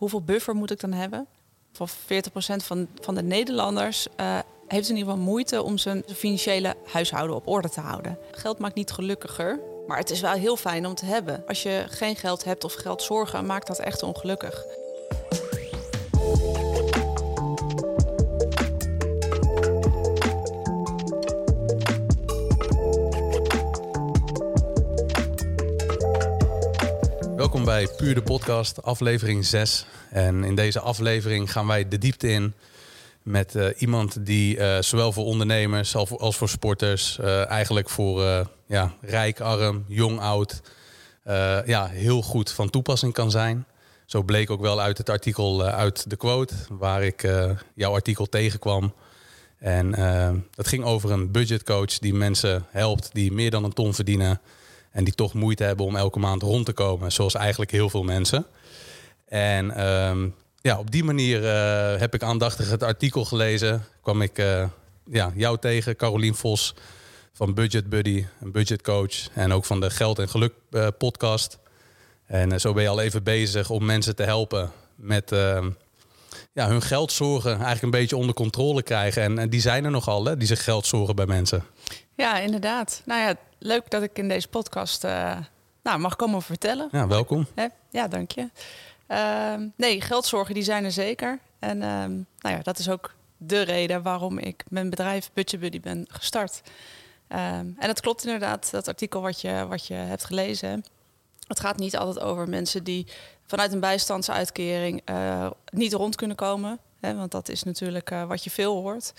hoeveel buffer moet ik dan hebben? Voor 40% van, van de Nederlanders uh, heeft in ieder geval moeite om zijn financiële huishouden op orde te houden. Geld maakt niet gelukkiger, maar het is wel heel fijn om te hebben. Als je geen geld hebt of geld zorgen, maakt dat echt ongelukkig. Welkom bij Puur de Podcast, aflevering 6. En in deze aflevering gaan wij de diepte in met uh, iemand die uh, zowel voor ondernemers als voor sporters, uh, eigenlijk voor ja, rijk, arm, jong, oud, ja, heel goed van toepassing kan zijn. Zo bleek ook wel uit het artikel uit de quote, waar ik jouw artikel tegenkwam. En dat ging over een budgetcoach die mensen helpt die meer dan een ton verdienen. En die toch moeite hebben om elke maand rond te komen, zoals eigenlijk heel veel mensen. En ehm, ja, op die manier uh, heb ik aandachtig het artikel gelezen. Kwam ik uh, ja, jou tegen, Carolien Vos van Budget Buddy, een budgetcoach. En ook van de Geld en Geluk uh, podcast. En zo ben je al even bezig om mensen te helpen met ehm, ja, hun geldzorgen eigenlijk een beetje onder controle krijgen. En, die zijn er nogal, hè, die zich geld zorgen bij mensen. Ja, inderdaad. Nou ja, leuk dat ik in deze podcast nou, mag komen vertellen. Ja, welkom. Ja, dank je. Uh, nee, geldzorgen die zijn er zeker. En uh, nou ja, dat is ook de reden waarom ik mijn bedrijf Budget Buddy ben gestart. Um, en het klopt inderdaad, dat artikel wat je, wat je hebt gelezen. Het gaat niet altijd over mensen die vanuit een bijstandsuitkering uh, niet rond kunnen komen. Hè, want dat is natuurlijk uh, wat je veel hoort.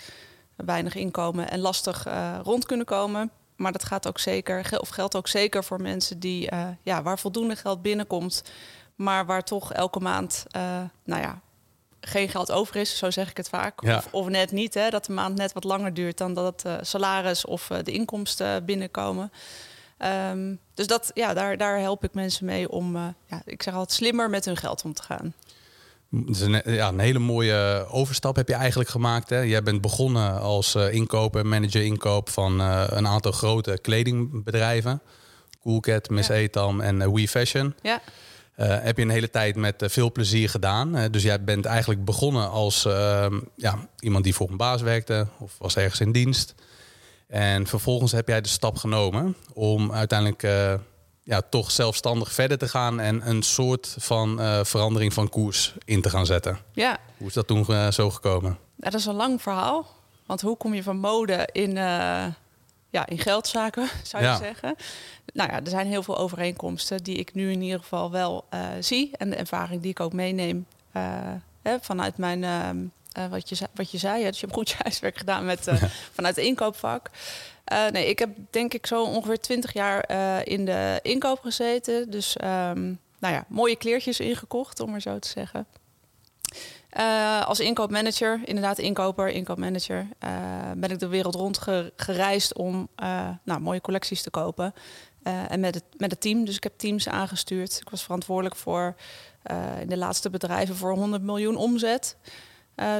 Weinig inkomen en lastig rond kunnen komen. Maar dat gaat ook zeker, of geldt ook zeker voor mensen die, ja, waar voldoende geld binnenkomt maar waar toch elke maand, uh, nou ja, geen geld over is, zo zeg ik het vaak. Of, of, net niet, hè, dat de maand net wat langer duurt dan dat het uh, salaris of de inkomsten binnenkomen. Um, dus dat, ja, daar, daar help ik mensen mee om, ja, ik zeg altijd, slimmer met hun geld om te gaan. Dus een, ja, een hele mooie overstap heb je eigenlijk gemaakt. Hè? Jij bent begonnen als inkoper, manager inkoop van een aantal grote kledingbedrijven. Coolcat, Miss ja. Etam en We Fashion. Ja. Uh, heb je een hele tijd met uh, veel plezier gedaan. Uh, dus jij bent eigenlijk begonnen als ehm, ja, iemand die voor een baas werkte of was ergens in dienst. En vervolgens heb jij de stap genomen om uiteindelijk ja, toch zelfstandig verder te gaan en een soort van verandering van koers in te gaan zetten. Ja. Hoe is dat toen zo gekomen? dat is een lang verhaal. Want hoe kom je van mode in ja, in geldzaken, zou je zeggen. Nou ja, er zijn heel veel overeenkomsten die ik nu in ieder geval wel zie. En de ervaring die ik ook meeneem hè, vanuit mijn, wat, je, wat je zei. Hè, dus je hebt goed je huiswerk gedaan met, vanuit het inkoopvak. Nee, ik heb denk ik zo ongeveer twintig jaar in de inkoop gezeten. Dus um, nou ja, mooie kleertjes ingekocht, om maar zo te zeggen. Uh, als inkoopmanager, inderdaad inkoper, inkoopmanager, ben ik de wereld rond gereisd om nou, mooie collecties te kopen. en met het, met het team, dus ik heb teams aangestuurd. Ik was verantwoordelijk voor in de laatste bedrijven voor 100 miljoen omzet.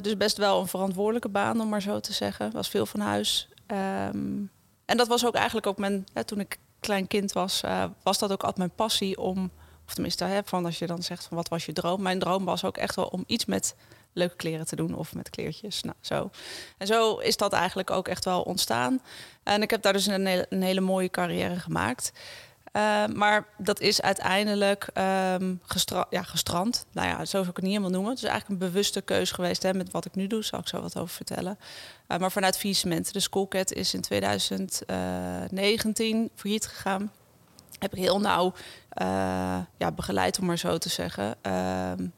dus best wel een verantwoordelijke baan, om maar zo te zeggen. Was veel van huis. Um, en dat was ook eigenlijk ook mijn, toen ik klein kind was, was dat ook altijd mijn passie om of tenminste, van als je dan zegt van wat was je droom? Mijn droom was ook echt wel om iets met leuke kleren te doen of met kleertjes. Nou, zo. En zo is dat eigenlijk ook echt wel ontstaan. En ik heb daar dus een hele mooie carrière gemaakt. Uh, maar dat is uiteindelijk gestra ja, gestrand. Nou ja, zo zou ik het niet helemaal noemen. Het is eigenlijk een bewuste keuze geweest hè, met wat ik nu doe. Zal ik zo wat over vertellen. Uh, maar vanuit Viesement. De Schoolcat is in 2019 failliet gegaan heb ik heel nauw uh, ja, begeleid, om maar zo te zeggen.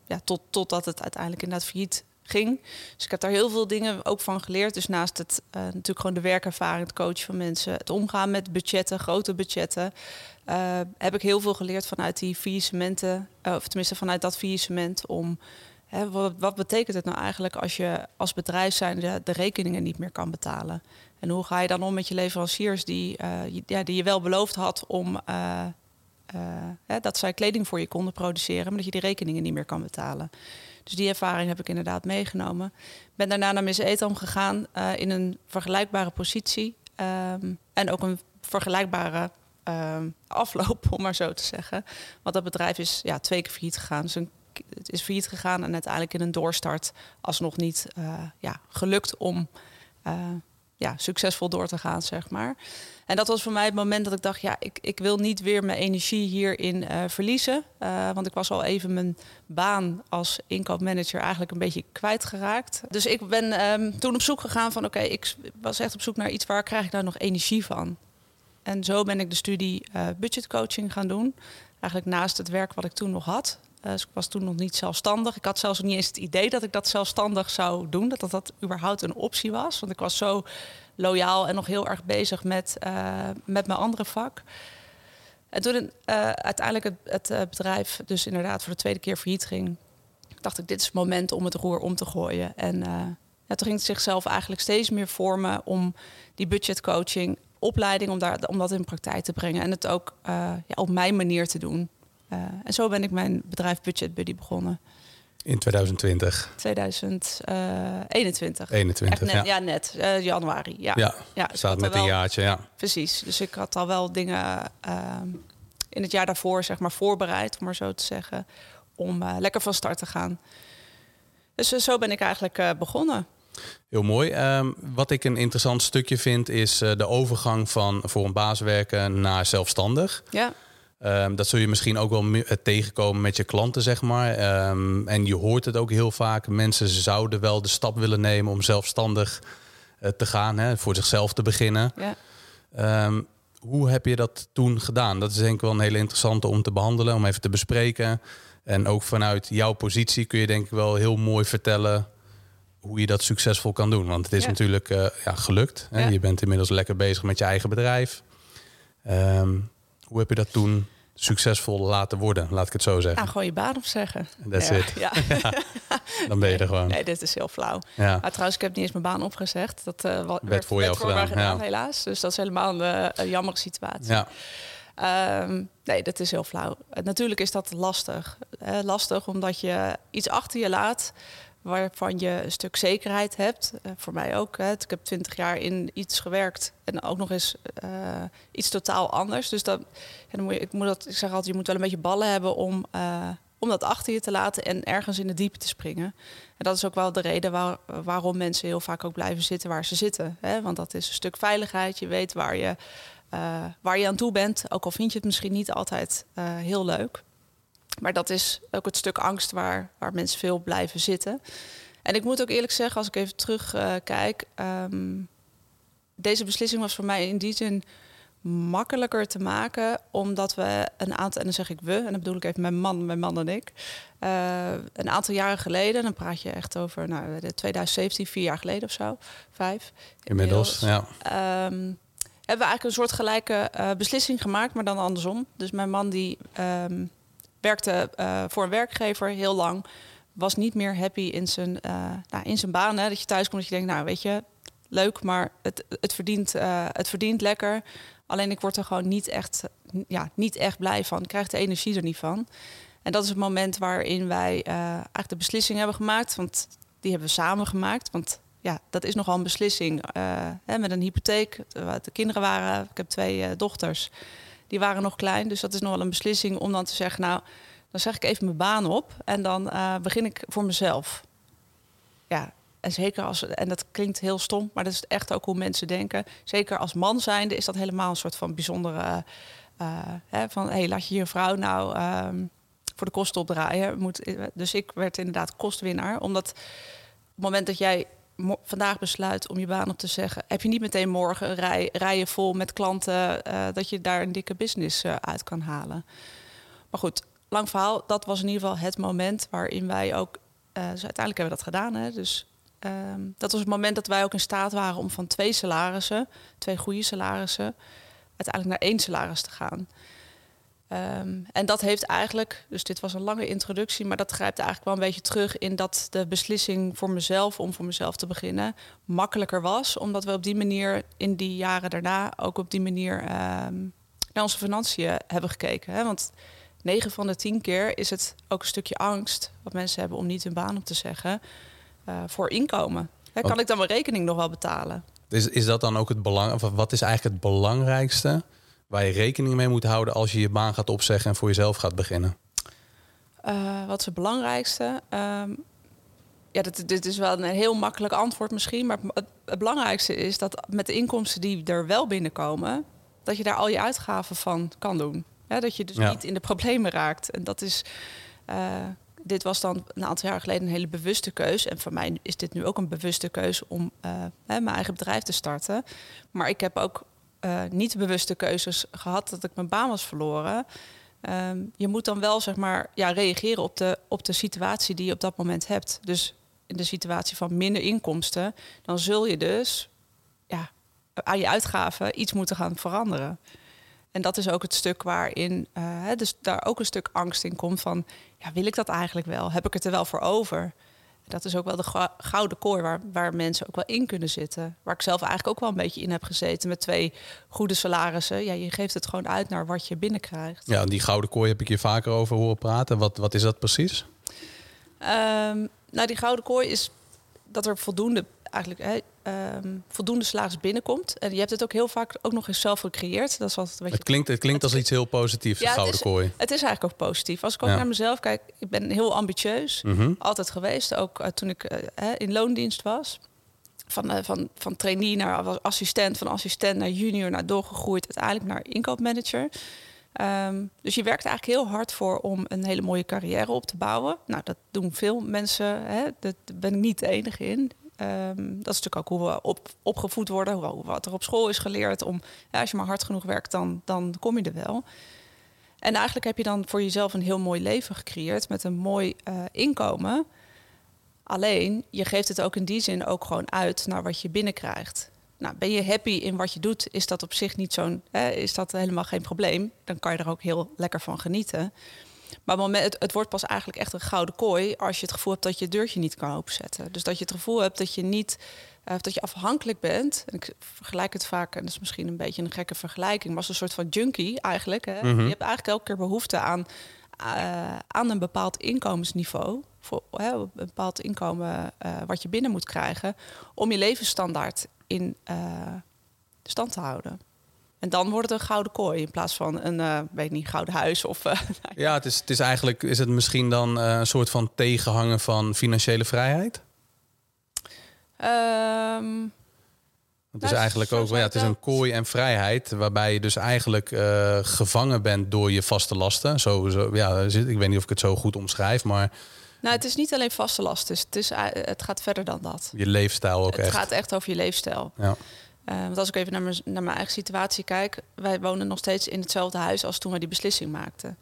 Ja, tot, totdat het uiteindelijk inderdaad failliet Dus ik heb daar heel veel dingen ook van geleerd. Dus naast het uh, natuurlijk gewoon de werkervaring, het coachen van mensen, het omgaan met budgetten, grote budgetten, uh, heb ik heel veel geleerd vanuit die faillissementen, of tenminste vanuit dat faillissement om hè, wat, betekent het nou eigenlijk als je als bedrijf zijn de, rekeningen niet meer kan betalen? En hoe ga je dan om met je leveranciers die, ja, die je wel beloofd had om uh, uh, dat zij kleding voor je konden produceren, maar dat je die rekeningen niet meer kan betalen. Dus die ervaring heb ik inderdaad meegenomen. Ben daarna naar Miss Etam gegaan in een vergelijkbare positie. Um, en ook een vergelijkbare um, afloop, om maar zo te zeggen. Want dat bedrijf is ja, twee keer failliet gegaan. Dus het is failliet gegaan en uiteindelijk in een doorstart alsnog niet ja, gelukt om ja, succesvol door te gaan, zeg maar. En dat was voor mij het moment dat ik dacht, ja, ik, ik wil niet weer mijn energie hierin uh, verliezen. Uh, want ik was al even mijn baan als inkoopmanager eigenlijk een beetje kwijtgeraakt. Dus ik ben um, toen op zoek gegaan van, oké, ik was echt op zoek naar iets waar krijg ik nou nog energie van. En zo ben ik de studie uh, budgetcoaching gaan doen. Eigenlijk naast het werk wat ik toen nog had. Dus ik was toen nog niet zelfstandig. Ik had zelfs niet eens het idee dat ik dat zelfstandig zou doen. Dat dat, dat überhaupt een optie was. Want ik was zo loyaal en nog heel erg bezig met, uh, met mijn andere vak. En toen uh, uiteindelijk het, het bedrijf dus inderdaad voor de tweede keer failliet ging, dacht ik, dit is het moment om het roer om te gooien. En ja, toen ging het zichzelf eigenlijk steeds meer vormen om die budgetcoaching, opleiding, om, daar, om dat in praktijk te brengen. En het ook op mijn manier te doen. En zo ben ik mijn bedrijf Budget Buddy begonnen. In 2020. 2021. 21, net, ja. ja. net. Uh, januari. Ja, ja, ja staat met een jaartje, ja. Precies. Dus ik had al wel dingen uh, in het jaar daarvoor, zeg maar, voorbereid, om maar zo te zeggen, om uh, lekker van start te gaan. Dus zo ben ik eigenlijk begonnen. Heel mooi. Um, wat ik een interessant stukje vind, is de overgang van voor een baas werken naar zelfstandig. Ja. Um, dat zul je misschien ook wel tegenkomen met je klanten, zeg maar. Um, en je hoort het ook heel vaak. Mensen zouden wel de stap willen nemen om zelfstandig uh, te gaan, hè, voor zichzelf te beginnen. Ja. Um, hoe heb je dat toen gedaan? Dat is denk ik wel een hele interessante om te behandelen, om even te bespreken. En ook vanuit jouw positie kun je denk ik wel heel mooi vertellen hoe je dat succesvol kan doen. Want het is Ja. natuurlijk uh, ja, gelukt. Hè? Je bent inmiddels lekker bezig met je eigen bedrijf. Um, hoe heb je dat toen succesvol laten worden, laat ik het zo zeggen. Ah, gewoon je baan opzeggen. That's ja. it. Ja. Dan ben je er gewoon. Nee, dit is heel flauw. Ja. Maar trouwens, ik heb niet eens mijn baan opgezegd. Dat uh, wa- Werd voor jou mij gedaan, ja. helaas. Dus dat is helemaal een, uh, een jammere situatie. Ja. Ehm, nee, dat is heel flauw. Uh, natuurlijk is dat lastig. Eh, lastig omdat je iets achter je laat waarvan je een stuk zekerheid hebt. Uh, voor mij ook. Hè. Ik heb twintig jaar in iets gewerkt en ook nog eens uh, iets totaal anders. Dus dat, moet je, ik, moet dat, ik zeg altijd, je moet wel een beetje ballen hebben om, uh, om dat achter je te laten en ergens in de diepe te springen. En dat is ook wel de reden waar, waarom mensen heel vaak ook blijven zitten waar ze zitten. Hè. Want dat is een stuk veiligheid. Je weet waar je, waar je aan toe bent. Ook al vind je het misschien niet altijd heel leuk. Maar dat is ook het stuk angst waar, waar mensen veel blijven zitten. En ik moet ook eerlijk zeggen, als ik even terugkijk... Uh, um, deze beslissing was voor mij in die zin makkelijker te maken... omdat we een aantal, en dan zeg ik we... en dan bedoel ik even mijn man, mijn man en ik... Uh, een aantal jaren geleden, dan praat je echt over nou, 2017, vier jaar geleden of zo, vijf. Inmiddels, ja. Um, hebben we eigenlijk een soort gelijke uh, beslissing gemaakt, maar dan andersom. Dus mijn man die... Um, werkte uh, voor een werkgever heel lang. Was niet meer happy in zijn, uh, nou, in zijn baan. Hè, dat je thuis komt dat je denkt, nou weet je, leuk, maar het, het, verdient, uh, het verdient lekker. Alleen ik word er gewoon niet echt, ja, niet echt blij van. Krijg de energie er niet van. En dat is het moment waarin wij eigenlijk de beslissing hebben gemaakt. Want die hebben we samen gemaakt. Want ja, dat is nogal een beslissing. Hè, met een hypotheek. De kinderen waren, ik heb twee dochters die waren nog klein. Dus dat is nog wel een beslissing om dan te zeggen, nou, dan zeg ik even mijn baan op en dan uh, begin ik voor mezelf. Ja, en zeker als, en dat klinkt heel stom, maar dat is echt ook hoe mensen denken. Zeker als man zijnde is dat helemaal een soort van bijzondere, uh, hè, van hé, hey, laat je je vrouw nou um, voor de kosten opdraaien. Moet, dus ik werd inderdaad kostwinnaar, omdat op het moment dat jij vandaag besluit om je baan op te zeggen, heb je niet meteen morgen rij, rijen vol met klanten uh, dat je daar een dikke business uh, uit kan halen. Maar goed, lang verhaal. Dat was in ieder geval het moment waarin wij ook. Uh, dus uiteindelijk hebben we dat gedaan. Hè? Dus um, dat was het moment dat wij ook in staat waren om van twee salarissen, twee goede salarissen, uiteindelijk naar één salaris te gaan. Um, en dat heeft eigenlijk, dus dit was een lange introductie, maar dat grijpt eigenlijk wel een beetje terug in dat de beslissing voor mezelf, om voor mezelf te beginnen, makkelijker was. Omdat we op die manier in die jaren daarna ook op die manier um, naar onze financiën hebben gekeken. Hè? Want 9 van de 10 keer is het ook een stukje angst wat mensen hebben om niet hun baan op te zeggen uh, voor inkomen. Hè, kan ik dan mijn rekening nog wel betalen? Is, is dat dan ook het belang? Of wat is eigenlijk het belangrijkste? Waar je rekening mee moet houden als je je baan gaat opzeggen en voor jezelf gaat beginnen? wat is het belangrijkste? Um, ja, dit, dit, is wel een heel makkelijk antwoord misschien. Maar het, het, belangrijkste is dat met de inkomsten die er wel binnenkomen, dat je daar al je uitgaven van kan doen. Ja, dat je dus niet in de problemen raakt. En dat is. Uh, dit was dan een aantal jaar geleden een hele bewuste keus. En voor mij is dit nu ook een bewuste keus om uh, mijn eigen bedrijf te starten. Maar ik heb ook uh, niet bewuste keuzes gehad dat ik mijn baan was verloren. Um, je moet dan wel zeg maar ja, reageren op de, op de situatie die je op dat moment hebt. Dus in de situatie van minder inkomsten, dan zul je dus ja, aan je uitgaven iets moeten gaan veranderen. En dat is ook het stuk waarin uh, dus daar ook een stuk angst in komt van, ja, wil ik dat eigenlijk wel? Heb ik het er wel voor over? Dat is ook wel de gouden kooi waar, waar mensen ook wel in kunnen zitten. Waar ik zelf eigenlijk ook wel een beetje in heb gezeten met twee goede salarissen. Ja, je geeft het gewoon uit naar wat je binnenkrijgt. Ja, die gouden kooi heb ik je vaker over horen praten. Wat, wat is dat precies? Um, nou, die gouden kooi is dat er voldoende eigenlijk hè, um, voldoende salaris binnenkomt. En je hebt het ook heel vaak ook nog eens zelf gecreëerd. Dat is beetje... Het klinkt, het klinkt als iets heel positiefs, ja, gouden het is, kooi. Het is eigenlijk ook positief. Als ik ook naar mezelf kijk, ik ben heel ambitieus. Mhm. Altijd geweest, ook uh, toen ik uh, in loondienst was. Van, uh, van, van trainee naar assistent, van assistent naar junior, naar doorgegroeid, uiteindelijk naar inkoopmanager. Um, dus je werkt eigenlijk heel hard voor om een hele mooie carrière op te bouwen. Nou, dat doen veel mensen. Hè? Dat ben ik niet de enige in. Um, dat is natuurlijk ook hoe we op, opgevoed worden, hoe, wat er op school is geleerd. Om, ja, als je maar hard genoeg werkt, dan, dan kom je er wel. En eigenlijk heb je dan voor jezelf een heel mooi leven gecreëerd met een mooi uh, inkomen. Alleen, je geeft het ook in die zin ook gewoon uit naar wat je binnenkrijgt. Nou, ben je happy in wat je doet, is dat op zich niet zo'n, is dat helemaal geen probleem. Dan kan je er ook heel lekker van genieten. Maar moment, het, wordt pas eigenlijk echt een gouden kooi als je het gevoel hebt dat je het deurtje niet kan openzetten. Dus dat je het gevoel hebt dat je niet, uh, dat je afhankelijk bent. En ik vergelijk het vaak, en dat is misschien een beetje een gekke vergelijking, maar als een soort van junkie eigenlijk. Hè. Mhm. Je hebt eigenlijk elke keer behoefte aan, uh, aan een bepaald inkomensniveau. Voor een bepaald inkomen uh, wat je binnen moet krijgen. Om je levensstandaard in stand te houden. En dan wordt het een gouden kooi in plaats van een, uh, weet niet, gouden huis of. Uh, ja, het is, het is eigenlijk, is het misschien dan uh, een soort van tegenhangen van financiële vrijheid? Um, het is nou, eigenlijk ook, ja, het is een kooi en vrijheid, waarbij je dus eigenlijk gevangen bent door je vaste lasten. Zo, zo, ja, ik weet niet of ik het zo goed omschrijf, maar. Nou, het is niet alleen vaste lasten, het, is, het gaat verder dan dat. Je leefstijl ook het echt. Het gaat echt over je leefstijl. Ja. Uh, want als ik even naar mijn, naar mijn eigen situatie kijk, wij wonen nog steeds in hetzelfde huis als toen we die beslissing maakten.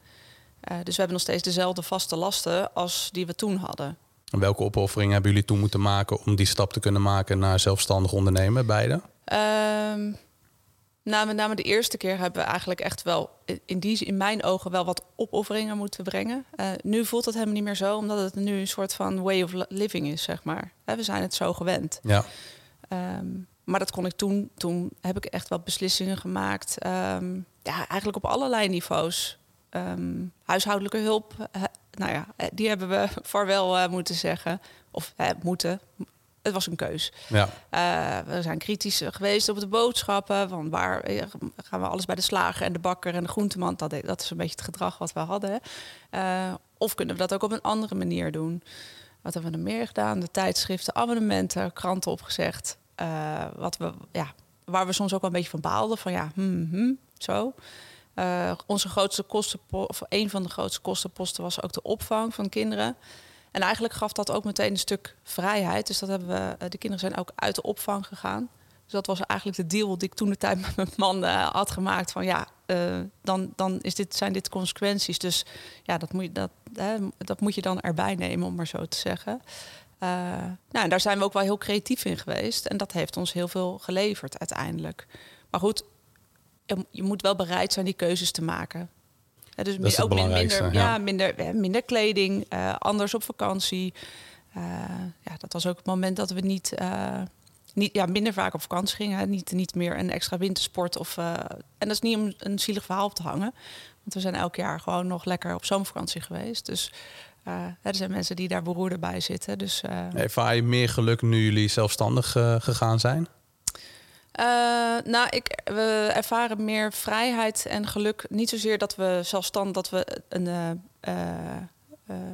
Uh, dus we hebben nog steeds dezelfde vaste lasten als die we toen hadden. En welke opofferingen hebben jullie toen moeten maken om die stap te kunnen maken naar zelfstandig ondernemen, beide? Um, nou, met name de eerste keer hebben we eigenlijk echt wel in, die, in mijn ogen wel wat opofferingen moeten brengen. Uh, nu voelt het helemaal niet meer zo, omdat het nu een soort van way of living is, zeg maar. we zijn het zo gewend. Ja. Um, maar dat kon ik toen. Toen heb ik echt wel beslissingen gemaakt. Ehm, ja, eigenlijk op allerlei niveaus. Um, huishoudelijke hulp, nou ja, eh, die hebben we voor wel uh, moeten zeggen. Of uh, moeten. Het was een keus. Ja. We zijn kritisch geweest op de boodschappen. Van waar gaan we alles bij de slager en de bakker en de groenteman? Dat, dat is een beetje het gedrag wat we hadden. of kunnen we dat ook op een andere manier doen? Wat hebben we er meer gedaan? De tijdschriften, abonnementen, kranten opgezegd. Uh, wat we, ja, waar we soms ook wel een beetje van baalden. Van ja, hmm, zo. Uh, onze grootste kosten, of een van de grootste kostenposten was ook de opvang van kinderen. En eigenlijk gaf dat ook meteen een stuk vrijheid. Dus dat hebben we, eh, de kinderen zijn ook uit de opvang gegaan. Dus dat was eigenlijk de deal die ik toen de tijd met mijn man had gemaakt. Van ja, dan, dan is dit, zijn dit consequenties. Dus ja, dat moet, je, dat, dat moet je dan erbij nemen, om maar zo te zeggen. Uh, nou, en daar zijn we ook wel heel creatief in geweest. En dat heeft ons heel veel geleverd uiteindelijk. Maar goed, je moet wel bereid zijn die keuzes te maken. dus dat is ook minder, ja. minder, minder kleding, uh, anders op vakantie. Uh, ja, dat was ook het moment dat we niet, niet ja, minder vaak op vakantie gingen. Niet, niet meer een extra wintersport. Of, en dat is niet om een zielig verhaal op te hangen. Want we zijn elk jaar gewoon nog lekker op zomervakantie geweest. Dus er zijn mensen die daar beroerder bij zitten. Dus, uh, Ervaar je meer geluk nu jullie zelfstandig uh, gegaan zijn? nou, ik, we ervaren meer vrijheid en geluk. Niet zozeer dat we zelfstandig dat we een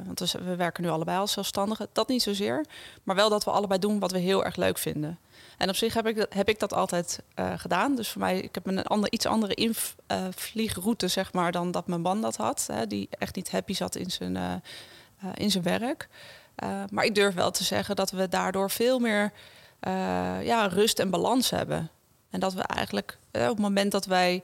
want we, we werken nu allebei als zelfstandigen. Dat niet zozeer. Maar wel dat we allebei doen wat we heel erg leuk vinden. En op zich heb ik dat, heb ik dat altijd gedaan. Dus voor mij, ik heb een ander, iets andere invliegroute, zeg maar, dan dat mijn man dat had. Hè, die echt niet happy zat in zijn, uh, in zijn werk. maar ik durf wel te zeggen dat we daardoor veel meer ja, rust en balans hebben. En dat we eigenlijk op het moment dat wij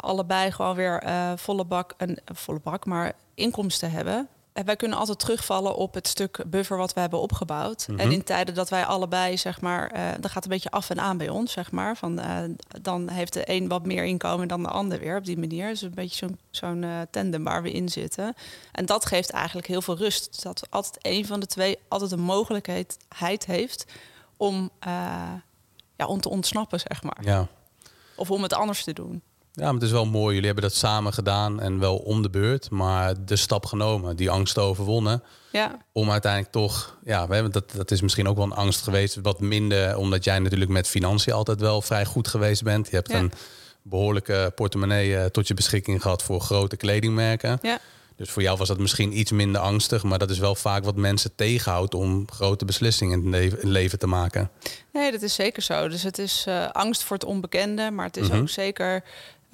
allebei gewoon weer volle bak, een volle bak, maar inkomsten hebben, wij kunnen altijd terugvallen op het stuk buffer wat we hebben opgebouwd. En Mhm. in tijden dat wij allebei, zeg maar, uh, dat gaat een beetje af en aan bij ons, zeg maar. Van, uh, dan heeft de een wat meer inkomen dan de ander weer op die manier. Dus een beetje zo'n zo'n uh, tandem waar we in zitten. En dat geeft eigenlijk heel veel rust. Dat altijd een van de twee altijd een mogelijkheid heeft om, ja, om te ontsnappen, zeg maar. Ja. Of om het anders te doen. Ja, maar het is wel mooi. Jullie hebben dat samen gedaan en wel om de beurt, maar de stap genomen, die angst overwonnen. Ja. Om uiteindelijk toch, ja, we hebben dat, dat is misschien ook wel een angst geweest, wat minder, omdat jij natuurlijk met financiën altijd wel vrij goed geweest bent. Je hebt Ja. een behoorlijke portemonnee eh, tot je beschikking gehad voor grote kledingmerken. Ja. Dus voor jou was dat misschien iets minder angstig, maar dat is wel vaak wat mensen tegenhoudt om grote beslissingen in het leven, te maken. Nee, dat is zeker zo. Dus het is eh, angst voor het onbekende, maar het is Mhm. ook zeker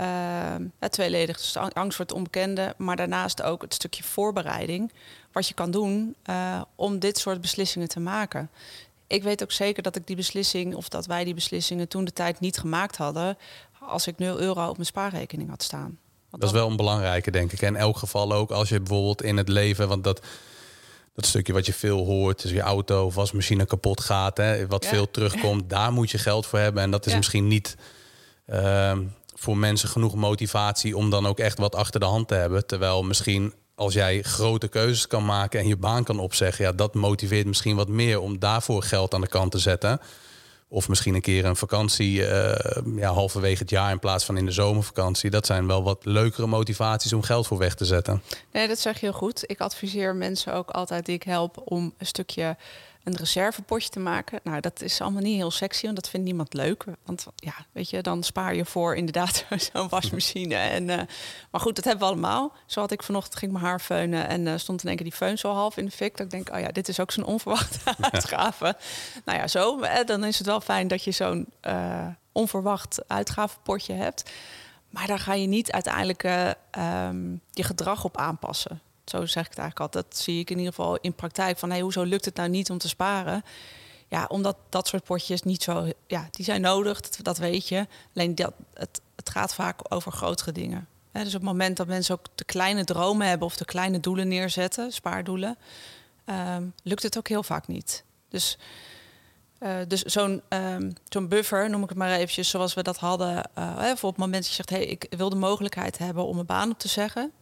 ja, tweeledig. Dus de angst voor het onbekende, maar daarnaast ook het stukje voorbereiding. Wat je kan doen uh, om dit soort beslissingen te maken. Ik weet ook zeker dat ik die beslissing, of dat wij die beslissingen toen de tijd niet gemaakt hadden, als ik 0 euro op mijn spaarrekening had staan. Want Dat is wel een belangrijke, denk ik. En in elk geval ook als je bijvoorbeeld in het leven, want dat, dat stukje wat je veel hoort, dus je auto of wasmachine kapot gaat, hè, wat Ja. veel terugkomt, daar moet je geld voor hebben. En dat is Ja. misschien niet ehm, voor mensen genoeg motivatie om dan ook echt wat achter de hand te hebben. Terwijl misschien als jij grote keuzes kan maken en je baan kan opzeggen, ja, dat motiveert misschien wat meer om daarvoor geld aan de kant te zetten. Of misschien een keer een vakantie eh, ja, halverwege het jaar in plaats van in de zomervakantie. Dat zijn wel wat leukere motivaties om geld voor weg te zetten. Nee, dat zeg je heel goed. Ik adviseer mensen ook altijd die ik help om een stukje een reservepotje te maken. Nou, dat is allemaal niet heel sexy, want dat vindt niemand leuk. Want ja, weet je, dan spaar je voor inderdaad zo'n wasmachine. En, uh, maar goed, dat hebben we allemaal. Zo had ik vanochtend, ging mijn haar feunen en uh, stond in één keer die feun zo half in de fik. Dat ik denk, oh ja, dit is ook zo'n onverwachte uitgave. Nou ja, zo. Dan is het wel fijn dat je zo'n uh, onverwacht uitgavenpotje hebt. Maar daar ga je niet uiteindelijk um, je gedrag op aanpassen. Zo zeg ik het eigenlijk altijd. Dat zie ik in ieder geval in praktijk. Van hey, hoezo lukt het nou niet om te sparen? Ja, omdat dat soort potjes niet zo... Ja, die zijn nodig, dat, weet je. Alleen dat, het, het gaat vaak over grotere dingen. Dus op het moment dat mensen ook de kleine dromen hebben... of de kleine doelen neerzetten, spaardoelen... Um, lukt het ook heel vaak niet. Dus, uh, dus zo'n um, zo'n buffer, noem ik het maar eventjes... zoals we dat hadden... Uh, voor het moment dat je zegt... Hey, ik wil de mogelijkheid hebben om een baan op te zeggen...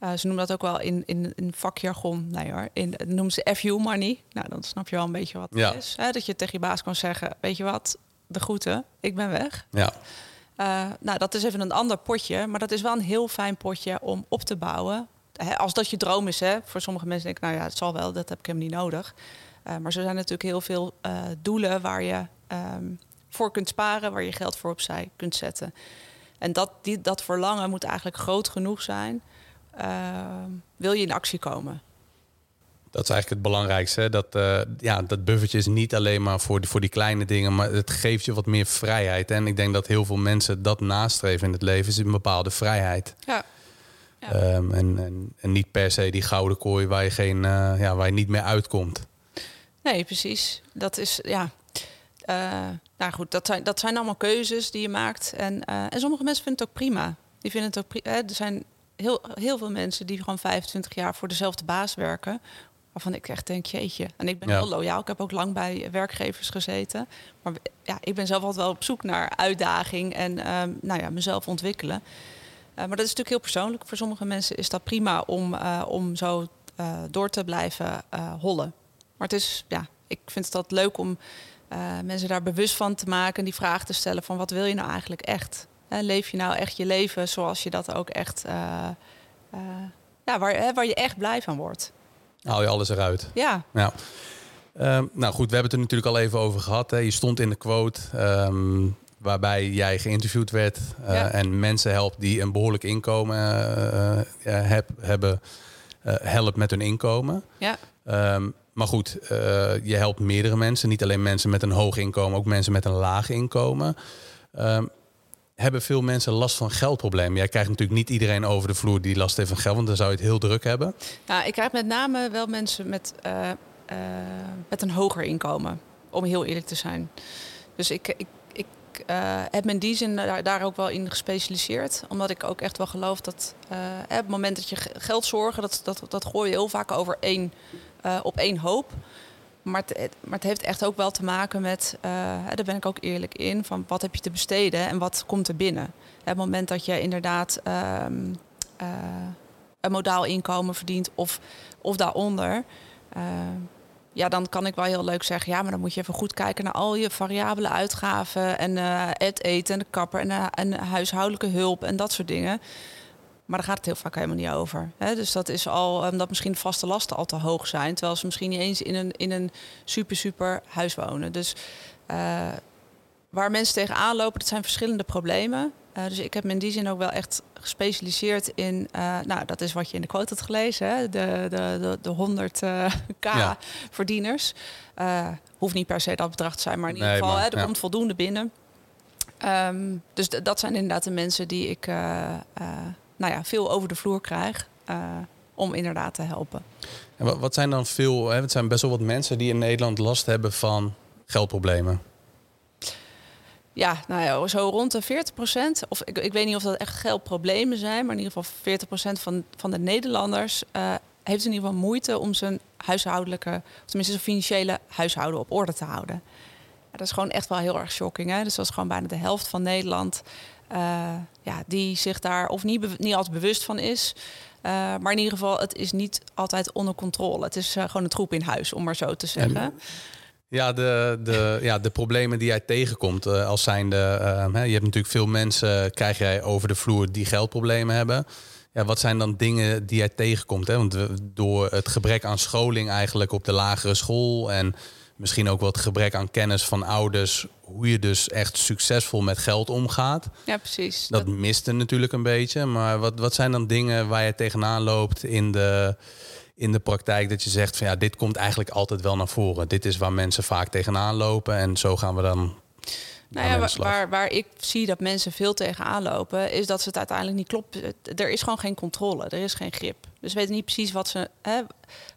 Uh, ze noemen dat ook wel in, in, in vakjargon, nee hoor, in, noemen ze FU money. Nou, dan snap je wel een beetje wat ja. het is. Hè? Dat je tegen je baas kan zeggen, weet je wat, de groeten, ik ben weg. Ja. Uh, nou, dat is even een ander potje, maar dat is wel een heel fijn potje om op te bouwen. Hè, als dat je droom is, hè. voor sommige mensen denk ik, nou ja, het zal wel, dat heb ik hem niet nodig. Uh, maar er zijn natuurlijk heel veel doelen waar je um, voor kunt sparen, waar je geld voor opzij kunt zetten. En dat, die, dat verlangen moet eigenlijk groot genoeg zijn wil je in actie komen. Dat is eigenlijk het belangrijkste. Hè? Dat, uh, ja, dat buffertje is niet alleen maar voor die, voor die kleine dingen, maar het geeft je wat meer vrijheid. En ik denk dat heel veel mensen dat nastreven in het leven, is een bepaalde vrijheid. Ja. ja. Um, en, en, en, niet per se die gouden kooi waar je, geen, uh, ja, waar je niet meer uitkomt. Nee, precies. Dat is, ja. nou goed, dat zijn, dat zijn allemaal keuzes die je maakt. En, en sommige mensen vinden het ook prima. Die vinden het ook prima. Er zijn heel, heel veel mensen die gewoon 25 jaar voor dezelfde baas werken. Waarvan ik echt denk, jeetje. En ik ben Ja. heel loyaal. Ik heb ook lang bij werkgevers gezeten. Maar ja, ik ben zelf altijd wel op zoek naar uitdaging en ehm, nou ja, mezelf ontwikkelen. Uh, maar dat is natuurlijk heel persoonlijk. Voor sommige mensen is dat prima om, uh, om zo uh, door te blijven hollen. Maar het is, ja, ik vind het altijd leuk om mensen daar bewust van te maken. En die vraag te stellen van wat wil je nou eigenlijk echt? Leef je nou echt je leven zoals je dat ook echt... Uh, uh, ja, waar, hè, waar je echt blij van wordt. Haal je alles eruit. Ja. ja. Um, nou goed, we hebben het er natuurlijk al even over gehad. Hè. Je stond in de quote um, waarbij jij geïnterviewd werd... Uh, Ja. en mensen helpt die een behoorlijk inkomen uh, heb, hebben... helpt met hun inkomen. Ja. Ehm, maar goed, je helpt meerdere mensen. Niet alleen mensen met een hoog inkomen, ook mensen met een laag inkomen. Hebben veel mensen last van geldproblemen? Jij krijgt natuurlijk niet iedereen over de vloer die last heeft van geld, want dan zou je het heel druk hebben. Nou, ik krijg met name wel mensen met, uh, met een hoger inkomen, om heel eerlijk te zijn. Dus ik, ik, ik uh, heb me in die zin daar, ook wel in gespecialiseerd. Omdat ik ook echt wel geloof dat op het moment dat je geld zorgen, dat, dat, dat gooi je heel vaak over één, op één hoop. Maar het, maar het heeft echt ook wel te maken met, uh, daar ben ik ook eerlijk in, van wat heb je te besteden en wat komt er binnen. Het moment dat je inderdaad um, uh, een modaal inkomen verdient of, of daaronder, uh, ja, dan kan ik wel heel leuk zeggen, ja, maar dan moet je even goed kijken naar al je variabele uitgaven en het eten en de kapper en, en huishoudelijke hulp en dat soort dingen. Maar daar gaat het heel vaak helemaal niet over. Hè? Dus dat is al omdat misschien vaste lasten al te hoog zijn. Terwijl ze misschien niet eens in een, in een super, super huis wonen. Dus uh, waar mensen tegenaan lopen, dat zijn verschillende problemen. Uh, dus ik heb me in die zin ook wel echt gespecialiseerd in. Uh, nou, dat is wat je in de quote had gelezen: hè? De, de, de, de 100 k ja. verdieners. hoeft niet per se dat bedrag te zijn, maar in ieder geval, maar, hè, er ja. komt voldoende binnen. Um, dus dat zijn inderdaad de mensen die ik nou ja, veel over de vloer krijg. Uh, om inderdaad te helpen. En wat, wat zijn dan veel, hè, het zijn best wel wat mensen die in Nederland last hebben van geldproblemen. Ja, nou ja, zo rond de 40 procent. Of ik, ik weet niet of dat echt geldproblemen zijn, maar in ieder geval 40 procent van, van de Nederlanders uh, heeft in ieder geval moeite om zijn huishoudelijke, of tenminste zijn financiële huishouden op orde te houden. Ja, dat is gewoon echt wel heel erg shocking. Hè? Dus dat is gewoon bijna de helft van Nederland ja, die zich daar of niet, niet altijd bewust van is. Uh, maar in ieder geval, het is niet altijd onder controle. Het is uh, gewoon een troep in huis, om maar zo te zeggen. En, ja, de, de, ja, de problemen die jij tegenkomt als zijnde... je hebt natuurlijk veel mensen, krijg jij over de vloer, die geldproblemen hebben. Ja, wat zijn dan dingen die jij tegenkomt? Hè? Want door het gebrek aan scholing eigenlijk op de lagere school... en misschien ook wat gebrek aan kennis van ouders, hoe je dus echt succesvol met geld omgaat. Ja, precies. Dat, dat miste natuurlijk een beetje. Maar wat, wat zijn dan dingen waar je tegenaan loopt in de, in de praktijk dat je zegt van ja, dit komt eigenlijk altijd wel naar voren. Dit is waar mensen vaak tegenaan lopen en zo gaan we dan. Nou ja, waar, waar ik zie dat mensen veel tegenaan lopen, is dat ze het uiteindelijk niet klopt. Er is gewoon geen controle, er is geen grip. Dus ze weten niet precies wat ze. Hè,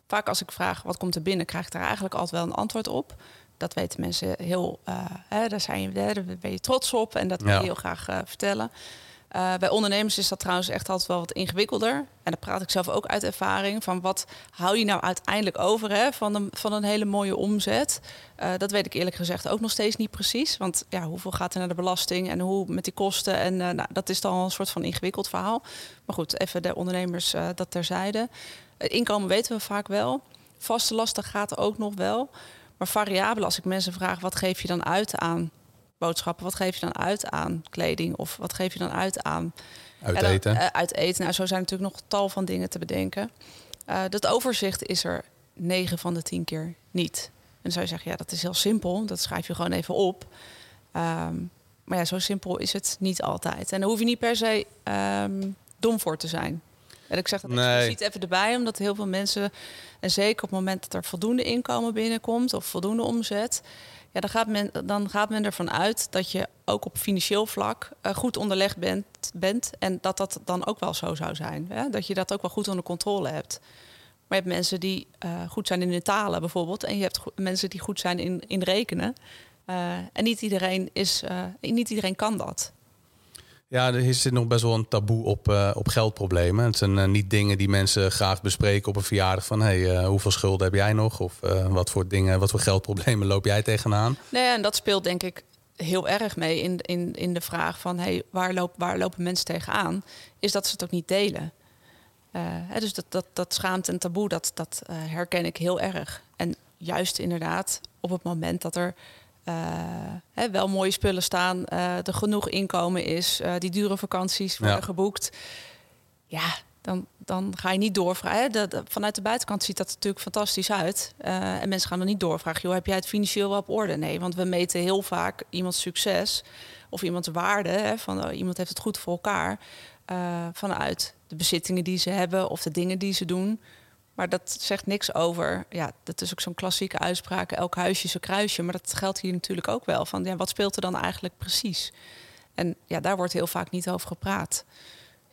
vaak als ik vraag wat komt er binnen, krijg ik daar eigenlijk altijd wel een antwoord op. Dat weten mensen heel, uh, hè, daar, zijn daar ben je trots op en dat wil je heel graag uh, vertellen. Uh, bij ondernemers is dat trouwens echt altijd wel wat ingewikkelder. En daar praat ik zelf ook uit ervaring. Van wat hou je nou uiteindelijk over hè, van, een, van een hele mooie omzet? Uh, dat weet ik eerlijk gezegd ook nog steeds niet precies. Want ja, hoeveel gaat er naar de belasting en hoe met die kosten? En uh, nou, dat is dan een soort van ingewikkeld verhaal. Maar goed, even de ondernemers dat terzijde. Het inkomen weten we vaak wel. Vaste lasten gaat ook nog wel. Maar variabel, als ik mensen vraag, wat geef je dan uit aan boodschappen? Wat geef je dan uit aan kleding? Of wat geef je dan uit aan... Uit eten? Uh, uit eten. Nou, zo zijn natuurlijk nog tal van dingen te bedenken. Uh, dat overzicht is er 9 van de 10 keer niet. En dan zou je zeggen, ja, dat is heel simpel. Dat schrijf je gewoon even op. Um, maar ja, zo simpel is het niet altijd. En daar hoef je niet per se um, dom voor te zijn. En ik zeg dat nee. expliciet even erbij, omdat heel veel mensen, en zeker op het moment dat er voldoende inkomen binnenkomt of voldoende omzet, ja, dan, gaat men, dan gaat men ervan uit dat je ook op financieel vlak uh, goed onderlegd bent, bent. En dat dat dan ook wel zo zou zijn. Hè? Dat je dat ook wel goed onder controle hebt. Maar je hebt mensen die uh, goed zijn in de talen bijvoorbeeld. En je hebt mensen die goed zijn in, in rekenen. Uh, en niet iedereen, is, niet iedereen kan dat. Ja, er zit nog best wel een taboe op, uh, op geldproblemen. Het zijn uh, niet dingen die mensen graag bespreken op een verjaardag van hey, uh, hoeveel schulden heb jij nog? Of wat voor dingen, wat voor geldproblemen loop jij tegenaan? Nee, en dat speelt denk ik heel erg mee in, in, in de vraag van hey, waar, loop, waar lopen mensen tegenaan? Is dat ze het ook niet delen. Hè, dus dat, dat, dat schaamte en taboe, dat, dat herken ik heel erg. En juist inderdaad op het moment dat er hè, wel mooie spullen staan, uh, er genoeg inkomen is, uh, die dure vakanties worden ja. geboekt. Ja, dan, dan ga je niet doorvragen. Vanuit de buitenkant ziet dat natuurlijk fantastisch uit. en mensen gaan er niet doorvragen, joh, heb jij het financieel wel op orde? Nee, want we meten heel vaak iemands succes of iemands waarde. Hè, van oh, iemand heeft het goed voor elkaar. eh, vanuit de bezittingen die ze hebben of de dingen die ze doen. Maar dat zegt niks over. Ja, dat is ook zo'n klassieke uitspraak. Elk huisje is een kruisje. Maar dat geldt hier natuurlijk ook wel. Van ja, wat speelt er dan eigenlijk precies? En ja, daar wordt heel vaak niet over gepraat.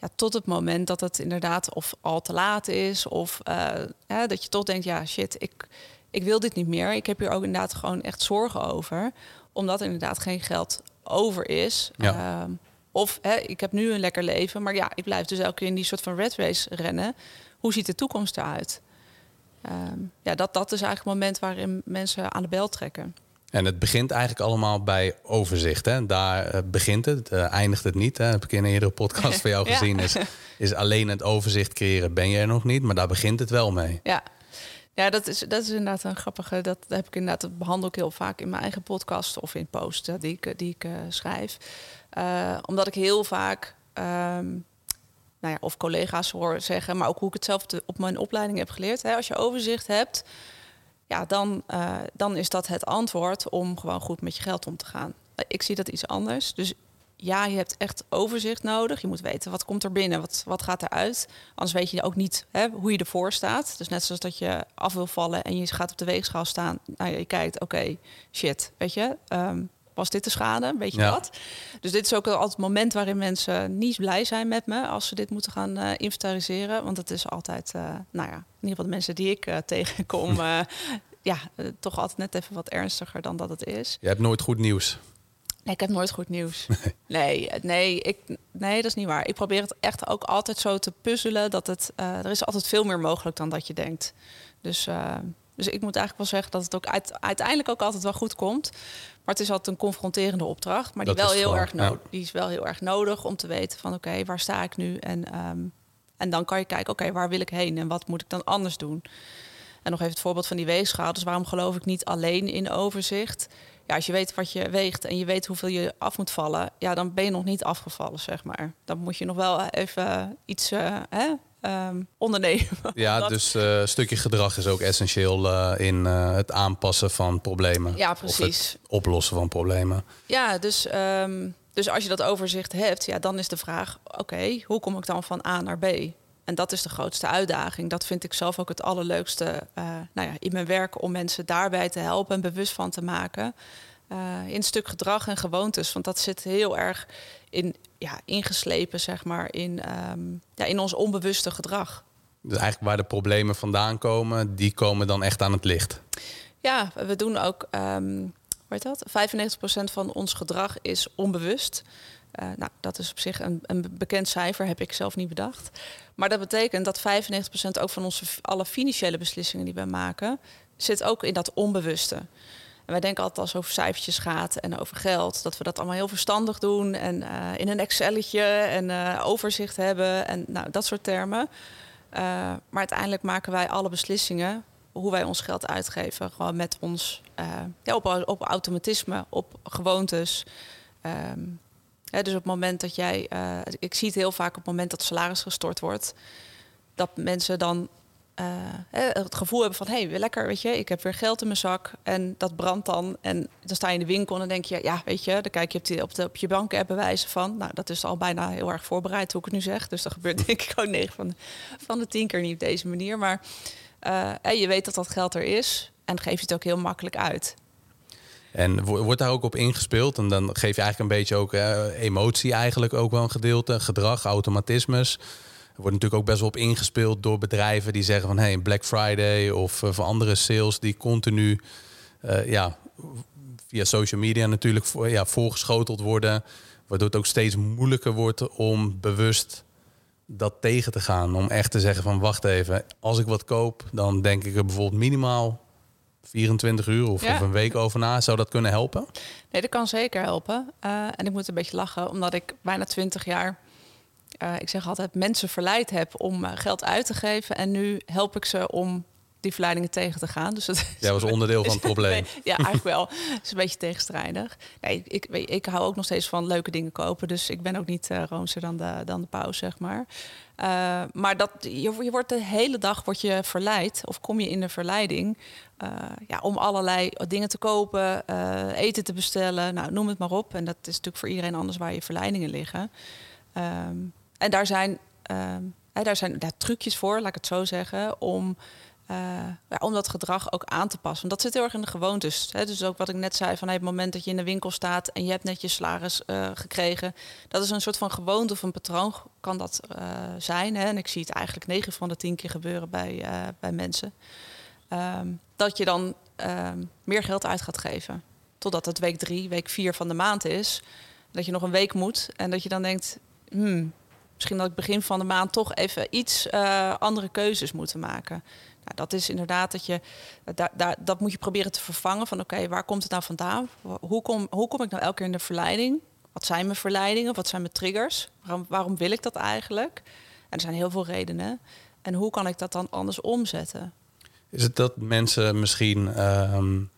Ja, tot het moment dat het inderdaad of al te laat is. Of uh, dat je toch denkt, ja shit, ik, ik wil dit niet meer. Ik heb hier ook inderdaad gewoon echt zorgen over. Omdat er inderdaad geen geld over is. Ja. Ehm, of hè, ik heb nu een lekker leven, maar ja, ik blijf dus elke keer in die soort van red race rennen. Hoe ziet de toekomst eruit? Um, ja, dat, dat is eigenlijk het moment waarin mensen aan de bel trekken. En het begint eigenlijk allemaal bij overzicht. Hè? Daar eh, begint het, uh, eindigt het niet. Hè? heb ik in een eerdere podcast van jou gezien. Is, is alleen het overzicht creëren ben je er nog niet, maar daar begint het wel mee. Ja, ja, dat is, dat is inderdaad een grappige. Dat heb ik inderdaad, dat behandel ik heel vaak in mijn eigen podcast of in posts die ik, die ik uh, schrijf. Omdat ik heel vaak, um, nou ja, of collega's hoor zeggen, maar ook hoe ik het zelf op mijn opleiding heb geleerd. Hè, als je overzicht hebt, ja, dan, uh, dan is dat het antwoord om gewoon goed met je geld om te gaan. Ik zie dat iets anders. Dus ja, je hebt echt overzicht nodig. Je moet weten wat komt er binnen, wat, wat gaat eruit. Anders weet je ook niet hè, hoe je ervoor staat. Dus net zoals dat je af wil vallen en je gaat op de weegschaal staan. Nou, je kijkt, oké, shit, weet je, um, was dit de schade? Weet je ja. wat? Dus dit is ook altijd het moment waarin mensen niet blij zijn met me als ze dit moeten gaan uh, inventariseren. Want het is altijd, uh, nou ja, in ieder geval de mensen die ik uh, tegenkom, ja, toch altijd net even wat ernstiger dan dat het is. Je hebt nooit goed nieuws. Nee, ik heb nooit goed nieuws. Nee, nee, ik, nee, dat is niet waar. Ik probeer het echt ook altijd zo te puzzelen dat het. Er is altijd veel meer mogelijk dan dat je denkt. Dus, dus ik moet eigenlijk wel zeggen dat het ook uit, uiteindelijk ook altijd wel goed komt. Maar het is altijd een confronterende opdracht. Maar die, wel heel erg nodig, ja. die is wel heel erg nodig om te weten van oké, okay, waar sta ik nu? En, um, en dan kan je kijken, oké, okay, waar wil ik heen en wat moet ik dan anders doen? En nog even het voorbeeld van die weegschaal. Dus waarom geloof ik niet alleen in overzicht? ja, als je weet wat je weegt en je weet hoeveel je af moet vallen, ja, dan ben je nog niet afgevallen, zeg maar. Dan moet je nog wel even iets uh, hè, um, ondernemen. Ja, dat... dus uh, een stukje gedrag is ook essentieel uh, in het aanpassen van problemen. Ja, precies. oplossen van problemen. Ja, dus, um, dus als je dat overzicht hebt, ja, dan is de vraag: oké, okay, hoe kom ik dan van A naar B? En dat is de grootste uitdaging. Dat vind ik zelf ook het allerleukste nou ja, in mijn werk om mensen daarbij te helpen en bewust van te maken. In stuk gedrag en gewoontes. Want dat zit heel erg in, ja, ingeslepen, zeg maar, in, um, ja, in ons onbewuste gedrag. Dus eigenlijk waar de problemen vandaan komen, die komen dan echt aan het licht. Ja, we doen ook, um, hoe heet dat? 95% van ons gedrag is onbewust. Uh, nou, dat is op zich een, een, bekend cijfer, heb ik zelf niet bedacht. Maar dat betekent dat 95% ook van onze alle financiële beslissingen die we maken, zit ook in dat onbewuste. En wij denken altijd als het over cijfertjes gaat en over geld, dat we dat allemaal heel verstandig doen en uh, in een Excelletje en uh, overzicht hebben en nou, dat soort termen. maar uiteindelijk maken wij alle beslissingen hoe wij ons geld uitgeven, gewoon met ons ja, op, op automatisme, op gewoontes. Um, dus op het moment dat jij, ik zie het heel vaak op het moment dat salaris gestort wordt, dat mensen dan uh, het gevoel hebben van hé, hey, lekker, weet je, ik heb weer geld in mijn zak en dat brandt dan. En dan sta je in de winkel en dan denk je, ja, weet je, dan kijk je op, op, de, op je bank-app bewijzen van. Nou, dat is al bijna heel erg voorbereid hoe ik het nu zeg. Dus dat gebeurt denk ik gewoon negen van, van de tien keer niet op deze manier. Maar uh, je weet dat dat geld er is en geef je het ook heel makkelijk uit. En wordt daar ook op ingespeeld? En dan geef je eigenlijk een beetje ook uh, emotie eigenlijk ook wel een gedeelte. Gedrag, automatismes. Er wordt natuurlijk ook best wel op ingespeeld door bedrijven die zeggen van... hey, Black Friday of uh, voor andere sales die continu uh, ja, via social media natuurlijk voor, ja, voorgeschoteld worden. Waardoor het ook steeds moeilijker wordt om bewust dat tegen te gaan. Om echt te zeggen van wacht even, als ik wat koop... dan denk ik er bijvoorbeeld minimaal 24 uur of, ja. of, een week over na. Zou dat kunnen helpen? Nee, dat kan zeker helpen. Uh, en ik moet een beetje lachen, omdat ik bijna 20 jaar, uh, ik zeg altijd, mensen verleid heb om uh, geld uit te geven. En nu help ik ze om die verleidingen tegen te gaan. Dus dat ja, was onderdeel van het probleem. ja, eigenlijk wel. Het is een beetje tegenstrijdig. Nee, ik, ik, ik hou ook nog steeds van leuke dingen kopen. Dus ik ben ook niet uh, roomser dan de, dan de pauze, zeg maar. Uh, maar dat, je, je wordt de hele dag word je verleid, of kom je in de verleiding, uh, ja, om allerlei dingen te kopen, eten te bestellen, nou, noem het maar op. En dat is natuurlijk voor iedereen anders waar je verleidingen liggen. Um, en daar zijn, ehm, daar zijn daar trucjes voor, laat ik het zo zeggen, om, uh, ja, om dat gedrag ook aan te passen. Want dat zit heel erg in de gewoontes. Hè? Dus ook wat ik net zei, van hey, het moment dat je in de winkel staat en je hebt net je salaris uh, gekregen, dat is een soort van gewoonte of een patroon kan dat uh, zijn. Hè? En ik zie het eigenlijk 9 van de 10 keer gebeuren bij, bij mensen. Um, dat je dan um, meer geld uit gaat geven. Totdat het week 3, week 4 van de maand is. Dat je nog een week moet en dat je dan denkt, hmm, misschien dat ik begin van de maand toch even iets uh, andere keuzes moeten maken. Nou, dat is inderdaad dat je daar, daar, dat moet je proberen te vervangen van oké, waar komt het nou vandaan? Hoe kom, hoe kom ik nou elke keer in de verleiding? Wat zijn mijn verleidingen? Wat zijn mijn triggers? Waarom, waarom wil ik dat eigenlijk? En er zijn heel veel redenen. En hoe kan ik dat dan anders omzetten? Is het dat mensen misschien um,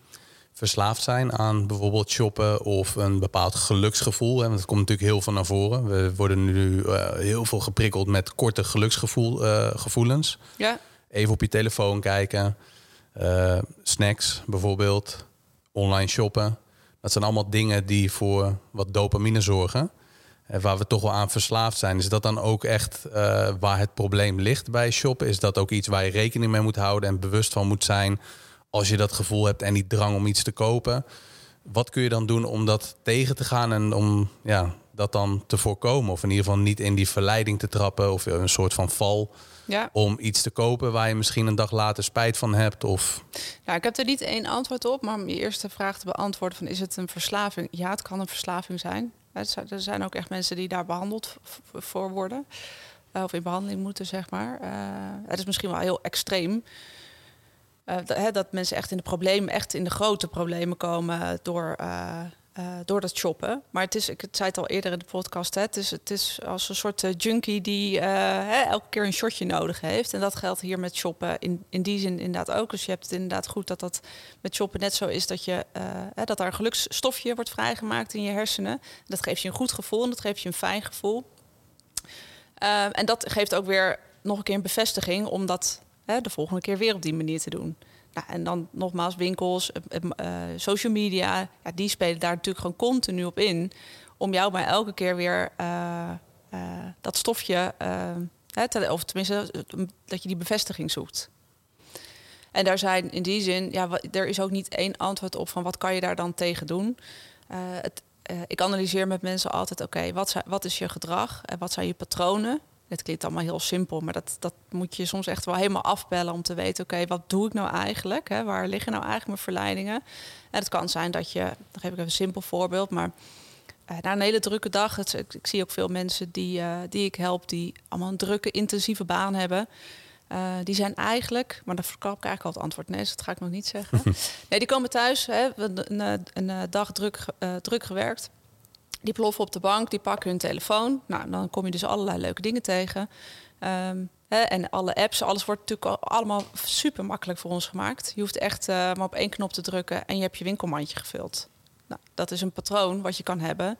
verslaafd zijn aan bijvoorbeeld shoppen of een bepaald geluksgevoel? Want dat komt natuurlijk heel veel naar voren. We worden nu uh, heel veel geprikkeld met korte geluksgevoelens. Uh, ja. Even op je telefoon kijken, uh, snacks bijvoorbeeld, online shoppen. Dat zijn allemaal dingen die voor wat dopamine zorgen. En waar we toch wel aan verslaafd zijn. Is dat dan ook echt waar het probleem ligt bij shoppen? Is dat ook iets waar je rekening mee moet houden en bewust van moet zijn als je dat gevoel hebt en die drang om iets te kopen? Wat kun je dan doen om dat tegen te gaan en om ja, dat dan te voorkomen? Of in ieder geval niet in die verleiding te trappen of een soort van val. Ja. Om iets te kopen waar je misschien een dag later spijt van hebt? Of... Nou, ik heb er niet één antwoord op, maar om je eerste vraag te beantwoorden: van, is het een verslaving? Ja, het kan een verslaving zijn. Er zijn ook echt mensen die daar behandeld voor worden. Uh, of in behandeling moeten, zeg maar. Uh, het is misschien wel heel extreem. Uh, dat, dat, mensen echt in de problemen, echt in de grote problemen komen door uh, door dat shoppen. Maar het is, ik zei het al eerder in de podcast, hè, het, is, het is als een soort junkie die hè, elke keer een shotje nodig heeft. En dat geldt hier met shoppen in, in die zin inderdaad ook. Dus je hebt het inderdaad goed dat dat met shoppen net zo is dat, je, hè, dat daar een geluksstofje wordt vrijgemaakt in je hersenen. Dat geeft je een goed gevoel en dat geeft je een fijn gevoel. en dat geeft ook weer nog een keer een bevestiging om dat hè, de volgende keer weer op die manier te doen. Nou, en dan nogmaals, winkels, uh, social media, ja, die spelen daar natuurlijk gewoon continu op in. Om jou maar elke keer weer dat stofje, of tenminste dat je die bevestiging zoekt. En daar zijn in die zin, ja, er is ook niet één antwoord op van wat kan je daar dan tegen doen. Het, ik analyseer met mensen altijd, oké, wat, wat is je gedrag en wat zijn je patronen? Het klinkt allemaal heel simpel, maar dat, dat moet je soms echt wel helemaal afbellen om te weten: oké, wat doe ik nou eigenlijk? Hè? Waar liggen nou eigenlijk mijn verleidingen? En het kan zijn dat je, dan geef ik even een simpel voorbeeld, maar uh, na een hele drukke dag, het, ik, ik, zie ook veel mensen die, uh, die ik help, die allemaal een drukke, intensieve baan hebben. Uh, die zijn eigenlijk, maar dan verklap ik eigenlijk al het antwoord. Nee, dus dat ga ik nog niet zeggen. nee, die komen thuis, hè, een, een, een dag druk, druk gewerkt. Die ploffen op de bank, die pakken hun telefoon. Nou, dan kom je dus allerlei leuke dingen tegen. Um, hè, en alle apps, alles wordt natuurlijk allemaal super makkelijk voor ons gemaakt. Je hoeft echt uh, maar op één knop te drukken en je hebt je winkelmandje gevuld. Nou, dat is een patroon wat je kan hebben,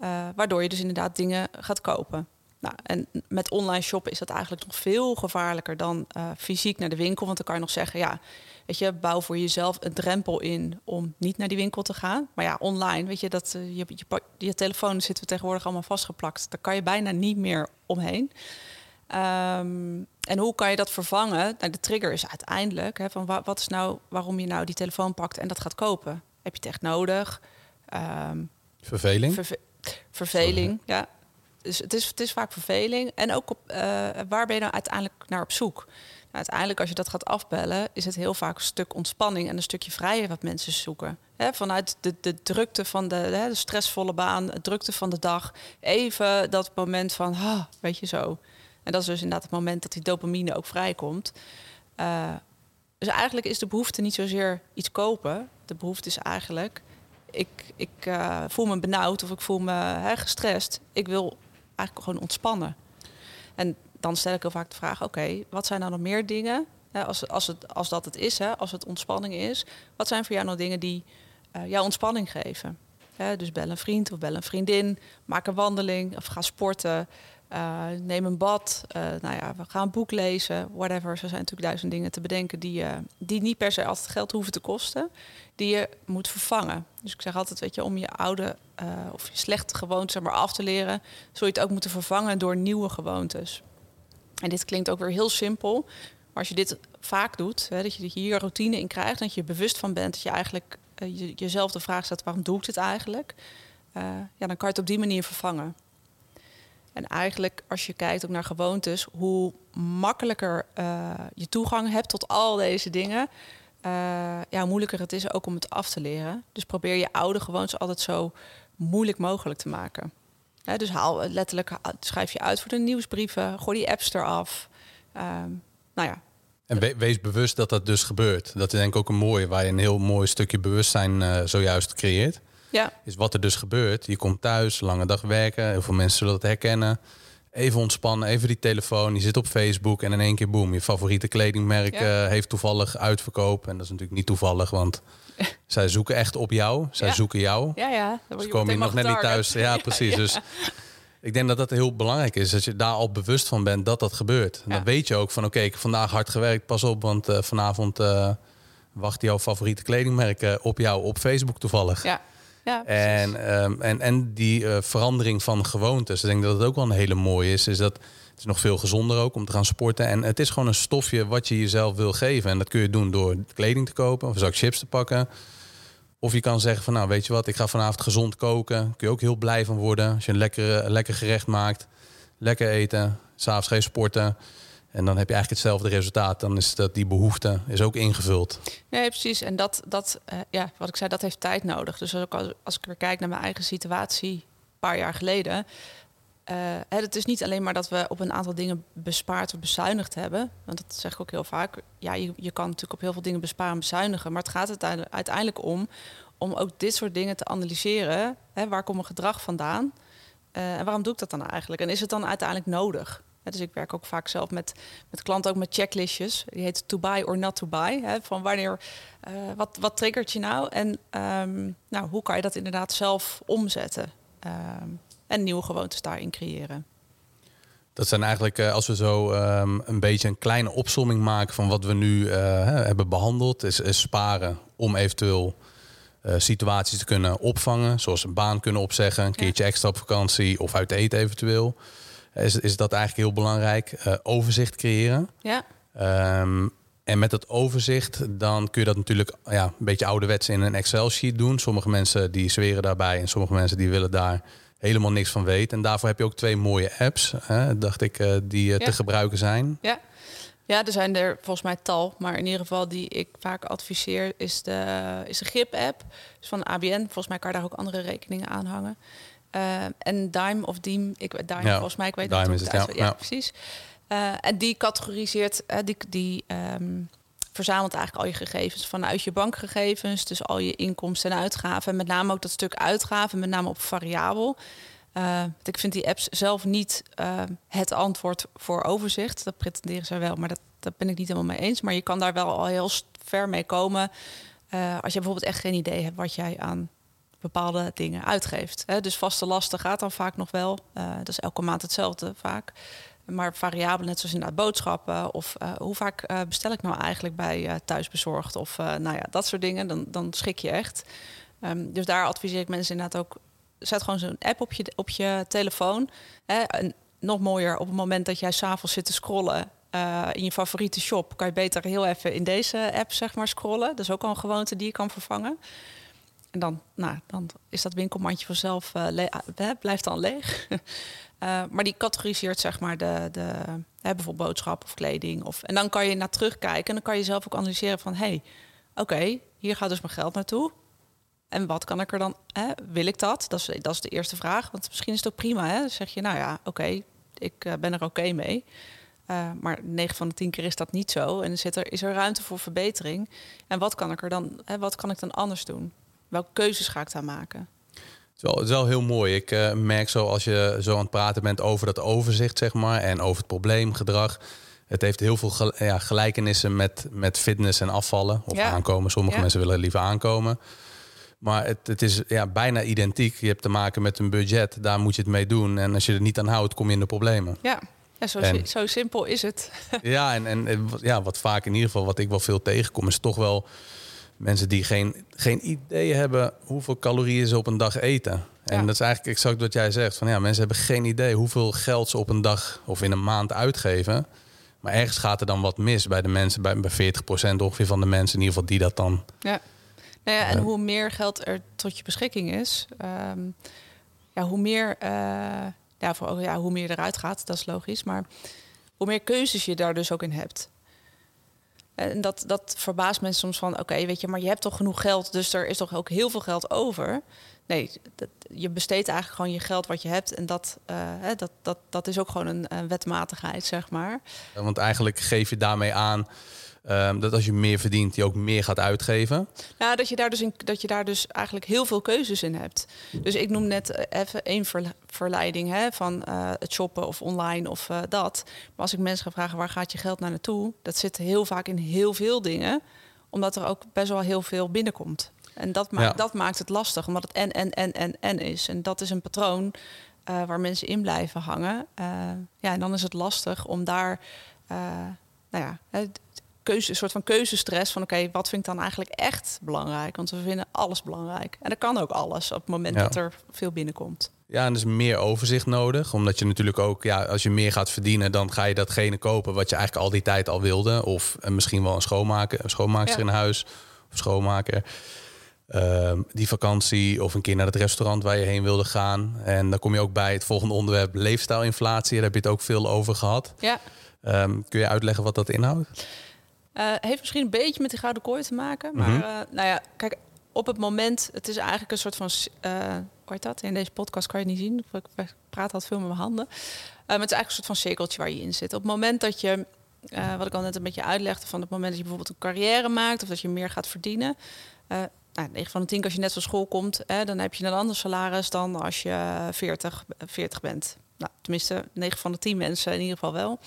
uh, waardoor je dus inderdaad dingen gaat kopen. Nou, en met online shoppen is dat eigenlijk nog veel gevaarlijker dan uh, fysiek naar de winkel. Want dan kan je nog zeggen, ja, weet je, bouw voor jezelf een drempel in om niet naar die winkel te gaan. Maar ja, online, weet je, dat uh, je, je, je telefoon zitten we tegenwoordig allemaal vastgeplakt. Daar kan je bijna niet meer omheen. Um, en hoe kan je dat vervangen? Nou, de trigger is uiteindelijk hè, van wat is nou waarom je nou die telefoon pakt en dat gaat kopen. Heb je het echt nodig? Um, verveling. Verve verveling, ja. Dus het is, het is vaak verveling. En ook op, uh, waar ben je nou uiteindelijk naar op zoek? Nou, uiteindelijk, als je dat gaat afbellen, is het heel vaak een stuk ontspanning en een stukje vrijheid wat mensen zoeken. He, vanuit de, de drukte van de, de stressvolle baan, de drukte van de dag, even dat moment van, weet je zo. En dat is dus inderdaad het moment dat die dopamine ook vrijkomt. Uh, dus eigenlijk is de behoefte niet zozeer iets kopen. De behoefte is eigenlijk, ik, ik uh, voel me benauwd of ik voel me hè, gestrest. Ik wil eigenlijk gewoon ontspannen. En dan stel ik heel vaak de vraag: oké, wat zijn dan nog meer dingen? Als, als, het, als dat het is, hè, als het ontspanning is, wat zijn voor jou nog dingen die uh, jou ontspanning geven? Hè, dus bel een vriend of bel een vriendin, maak een wandeling of ga sporten. neem een bad. nou ja, we gaan een boek lezen. Whatever. Er zijn natuurlijk duizend dingen te bedenken die, die niet per se altijd geld hoeven te kosten. Die je moet vervangen. Dus ik zeg altijd, weet je, om je oude of je slechte gewoontes maar af te leren, zul je het ook moeten vervangen door nieuwe gewoontes. En dit klinkt ook weer heel simpel. Maar als je dit vaak doet, hè, dat je hier routine in krijgt, dat je bewust van bent, dat je eigenlijk je, jezelf de vraag stelt: waarom doe ik dit eigenlijk? Uh, ja, dan kan je het op die manier vervangen. En eigenlijk, als je kijkt ook naar gewoontes, hoe makkelijker uh, je toegang hebt tot al deze dingen, ja, hoe moeilijker het is ook om het af te leren. Dus probeer je oude gewoontes altijd zo moeilijk mogelijk te maken. Dus haal letterlijk, schrijf je uit voor de nieuwsbrieven, gooi die apps eraf. Ehm, nou ja. En wees bewust dat dat dus gebeurt. Dat is denk ik ook een mooie, waar je een heel mooi stukje bewustzijn zojuist creëert. Ja. Is wat er dus gebeurt. Je komt thuis, lange dag werken. Heel veel mensen zullen dat herkennen. Even ontspannen, even die telefoon. Je zit op Facebook en in één keer boem. Je favoriete kledingmerk eh, heeft toevallig uitverkoop. En dat is natuurlijk niet toevallig, want zij zoeken echt op jou. Zij zoeken jou. Ja, ja. Ze komen je nog net niet thuis. Ja, precies. Dus ik denk dat dat heel belangrijk is. Dat je daar al bewust van bent dat dat gebeurt. Dan weet je ook van oké, ik heb vandaag hard gewerkt. Pas op, want uh, vanavond uh, wacht jouw favoriete kledingmerk op jou op Facebook toevallig. Ja. Ja, en, um, en, en die uh, verandering van gewoontes. Ik denk dat het ook wel een hele mooie is. Is dat het is nog veel gezonder ook om te gaan sporten. En het is gewoon een stofje wat je jezelf wil geven. En dat kun je doen door kleding te kopen of een zak chips te pakken. Of je kan zeggen van nou weet je wat, ik ga vanavond gezond koken. Kun je ook heel blij van worden. Als je een lekker, lekker gerecht maakt. Lekker eten. S'avonds geen sporten. En dan heb je eigenlijk hetzelfde resultaat. Dan is dat die behoefte is ook ingevuld. Nee, precies. En dat, dat uh, ja, wat ik zei, dat heeft tijd nodig. Dus ook als, als ik weer kijk naar mijn eigen situatie, een paar jaar geleden. Uh, het is niet alleen maar dat we op een aantal dingen bespaard of bezuinigd hebben. Want dat zeg ik ook heel vaak. Ja, je, je kan natuurlijk op heel veel dingen besparen en bezuinigen. Maar het gaat er uiteindelijk om om ook dit soort dingen te analyseren. Hè, waar komt mijn gedrag vandaan? Uh, en waarom doe ik dat dan eigenlijk? En is het dan uiteindelijk nodig? Dus ik werk ook vaak zelf met, met klanten ook met checklistjes. Die heet to buy or not to buy. Hè, van wanneer, uh, wat, wat triggert je nou? En um, nou, hoe kan je dat inderdaad zelf omzetten? Um, en nieuwe gewoontes daarin creëren. Dat zijn eigenlijk, uh, als we zo um, een beetje een kleine opsomming maken van wat we nu uh, hebben behandeld, is, is, sparen om eventueel situaties te kunnen opvangen. Zoals een baan kunnen opzeggen, een keertje ja. extra op vakantie of uit eten eventueel is, is dat eigenlijk heel belangrijk. Uh, overzicht creëren. Ja. Um, en met dat overzicht, dan kun je dat natuurlijk ja, een beetje ouderwets in een Excel-sheet doen. Sommige mensen die zweren daarbij en sommige mensen die willen daar helemaal niks van weten. En daarvoor heb je ook twee mooie apps, hè, dacht ik, uh, die ja. te gebruiken zijn. Ja. ja, er zijn er volgens mij tal. Maar in ieder geval die ik vaak adviseer is de, is de GRIP-app. Dus van ABN. Volgens mij kan je daar ook andere rekeningen aan hangen. Uh, en Dime of Diem, ik Dime ja, volgens mij, ik weet Dime niet het, ja, ja, ja, precies. Uh, en die categoriseert, uh, die, die um, verzamelt eigenlijk al je gegevens vanuit je bankgegevens, dus al je inkomsten en uitgaven. En met name ook dat stuk uitgaven, met name op variabel. ik vind die apps zelf niet het antwoord voor overzicht. Dat pretenderen ze wel, maar dat, dat ben ik niet helemaal mee eens. Maar je kan daar wel al heel ver mee komen. als je bijvoorbeeld echt geen idee hebt wat jij aan bepaalde dingen uitgeeft. Hè. Dus vaste lasten gaat dan vaak nog wel. Uh, dat is elke maand hetzelfde vaak. Maar variabelen, net zoals inderdaad boodschappen. Of uh, hoe vaak uh, bestel ik nou eigenlijk bij thuisbezorgd? Of nou ja, dat soort dingen. Dan, dan schik je echt. Um, dus daar adviseer ik mensen inderdaad ook. Zet gewoon zo'n app op je, op je telefoon. Hè. En nog mooier, op het moment dat jij s'avonds zit te scrollen in je favoriete shop, kan je beter heel even in deze app zeg maar scrollen. Dat is ook al een gewoonte die je kan vervangen. En dan, nou, dan is dat winkelmandje vanzelf uh, blijft dan leeg. uh, maar die categoriseert zeg maar de, de hè, bijvoorbeeld boodschap of kleding. Of, en dan kan je naar terugkijken en dan kan je zelf ook analyseren van... hé, hey, oké, hier gaat dus mijn geld naartoe. En wat kan ik er dan... Hè, wil ik dat? Dat is, dat is de eerste vraag. Want misschien is het ook prima. Hè? Dan zeg je, nou ja, oké, ik ben er oké mee. Maar 9 van de 10 keer is dat niet zo. En zit er, is er ruimte voor verbetering. En wat kan ik er dan, hè, wat kan ik dan anders doen? Welke keuzes ga ik daar maken? Het is wel, het is wel heel mooi. Ik uh, merk zo als je zo aan het praten bent over dat overzicht, zeg maar, en over het probleemgedrag. Het heeft heel veel gel ja, gelijkenissen met, met fitness en afvallen of ja. aankomen. Sommige ja. mensen willen liever aankomen. Maar het, het is ja, bijna identiek. Je hebt te maken met een budget, daar moet je het mee doen. En als je er niet aan houdt, kom je in de problemen. Ja, ja zo, zo simpel is het. ja, en, en ja, wat vaak in ieder geval, wat ik wel veel tegenkom, is toch wel mensen die geen, geen idee hebben hoeveel calorieën ze op een dag eten. En dat is eigenlijk exact wat jij zegt. Van ja, mensen hebben geen idee hoeveel geld ze op een dag of in een maand uitgeven. Maar ergens gaat er dan wat mis bij de mensen, bij, bij 40% ongeveer van de mensen in ieder geval die dat dan. Ja. Nou ja, en hoe meer geld er tot je beschikking is, ehm, ja, hoe meer, uh, ja, voor, ja, hoe meer eruit gaat, dat is logisch. Maar hoe meer keuzes je daar dus ook in hebt. En dat, dat verbaast mensen soms van, oké, weet je, maar je hebt toch genoeg geld, dus er is toch ook heel veel geld over. Nee, dat, je besteedt eigenlijk gewoon je geld wat je hebt. En dat, uh, dat, dat, dat is ook gewoon een wetmatigheid, zeg maar. Want eigenlijk geef je daarmee aan Um, dat als je meer verdient, je ook meer gaat uitgeven. Ja, dat je daar dus, in, dat je daar dus eigenlijk heel veel keuzes in hebt. Dus ik noem net eh, even één verleiding hè, van uh, het shoppen of online of uh, dat. Maar als ik mensen ga vragen waar gaat je geld naar naartoe, dat zit heel vaak in heel veel dingen, omdat er ook best wel heel veel binnenkomt. En dat, maakt ja. dat maakt het lastig, omdat het en, en, en, en, en is. En dat is een patroon uh, waar mensen in blijven hangen. ja, en dan is het lastig om daar nou ja, keuze, een soort van keuzestress van oké, wat vind ik dan eigenlijk echt belangrijk? Want we vinden alles belangrijk. En dat kan ook alles op het moment dat er veel binnenkomt. Ja, en er is meer overzicht nodig. Omdat je natuurlijk ook, ja, als je meer gaat verdienen, dan ga je datgene kopen wat je eigenlijk al die tijd al wilde. Of uh, misschien wel een schoonmaker, een schoonmaakster in huis of schoonmaker. Uh, die vakantie of een keer naar het restaurant waar je heen wilde gaan. En dan kom je ook bij het volgende onderwerp, leefstijlinflatie. Daar heb je het ook veel over gehad. Ja. Um, kun je uitleggen wat dat inhoudt? Uh, heeft misschien een beetje met die gouden kooi te maken. Maar mm -hmm. uh, nou ja, kijk, op het moment, het is eigenlijk een soort van, uh, hoe dat? In deze podcast kan je het niet zien. Ik praat altijd veel met mijn handen. maar het is eigenlijk een soort van cirkeltje waar je in zit. Op het moment dat je, wat ik al net een beetje uitlegde, van het moment dat je bijvoorbeeld een carrière maakt of dat je meer gaat verdienen. nou, 9 van de 10 als je net van school komt, hè, dan heb je een ander salaris dan als je 40, 40 bent. Nou, tenminste, 9 van de 10 mensen in ieder geval wel.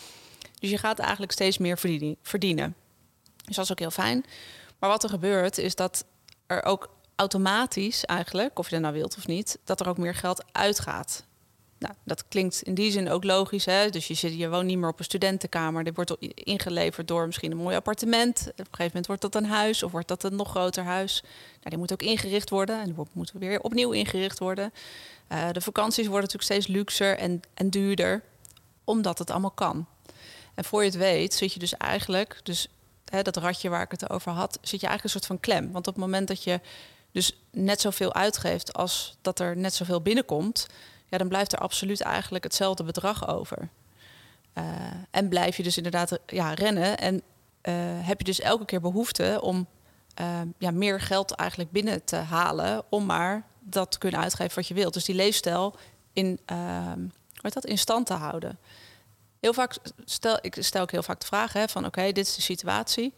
Dus je gaat eigenlijk steeds meer verdienen. Dus dat is ook heel fijn. Maar wat er gebeurt is dat er ook automatisch eigenlijk, of je dat nou wilt of niet, dat er ook meer geld uitgaat. Nou, dat klinkt in die zin ook logisch. Hè? Dus je, zit, je woont niet meer op een studentenkamer. Dit wordt ingeleverd door misschien een mooi appartement. Op een gegeven moment wordt dat een huis of wordt dat een nog groter huis. Nou, die moet ook ingericht worden en die moet weer opnieuw ingericht worden. Uh, de vakanties worden natuurlijk steeds luxer en, en duurder, omdat het allemaal kan. En voor je het weet, zit je dus eigenlijk, dus hè, dat ratje waar ik het over had, zit je eigenlijk een soort van klem. Want op het moment dat je dus net zoveel uitgeeft als dat er net zoveel binnenkomt, ja, dan blijft er absoluut eigenlijk hetzelfde bedrag over. Uh, en blijf je dus inderdaad ja, rennen en uh, heb je dus elke keer behoefte om uh, ja, meer geld eigenlijk binnen te halen om maar dat te kunnen uitgeven wat je wilt. Dus die leefstijl in, dat, in stand te houden heel vaak stel ik stel ook heel vaak de vraag hè, van oké, dit is de situatie.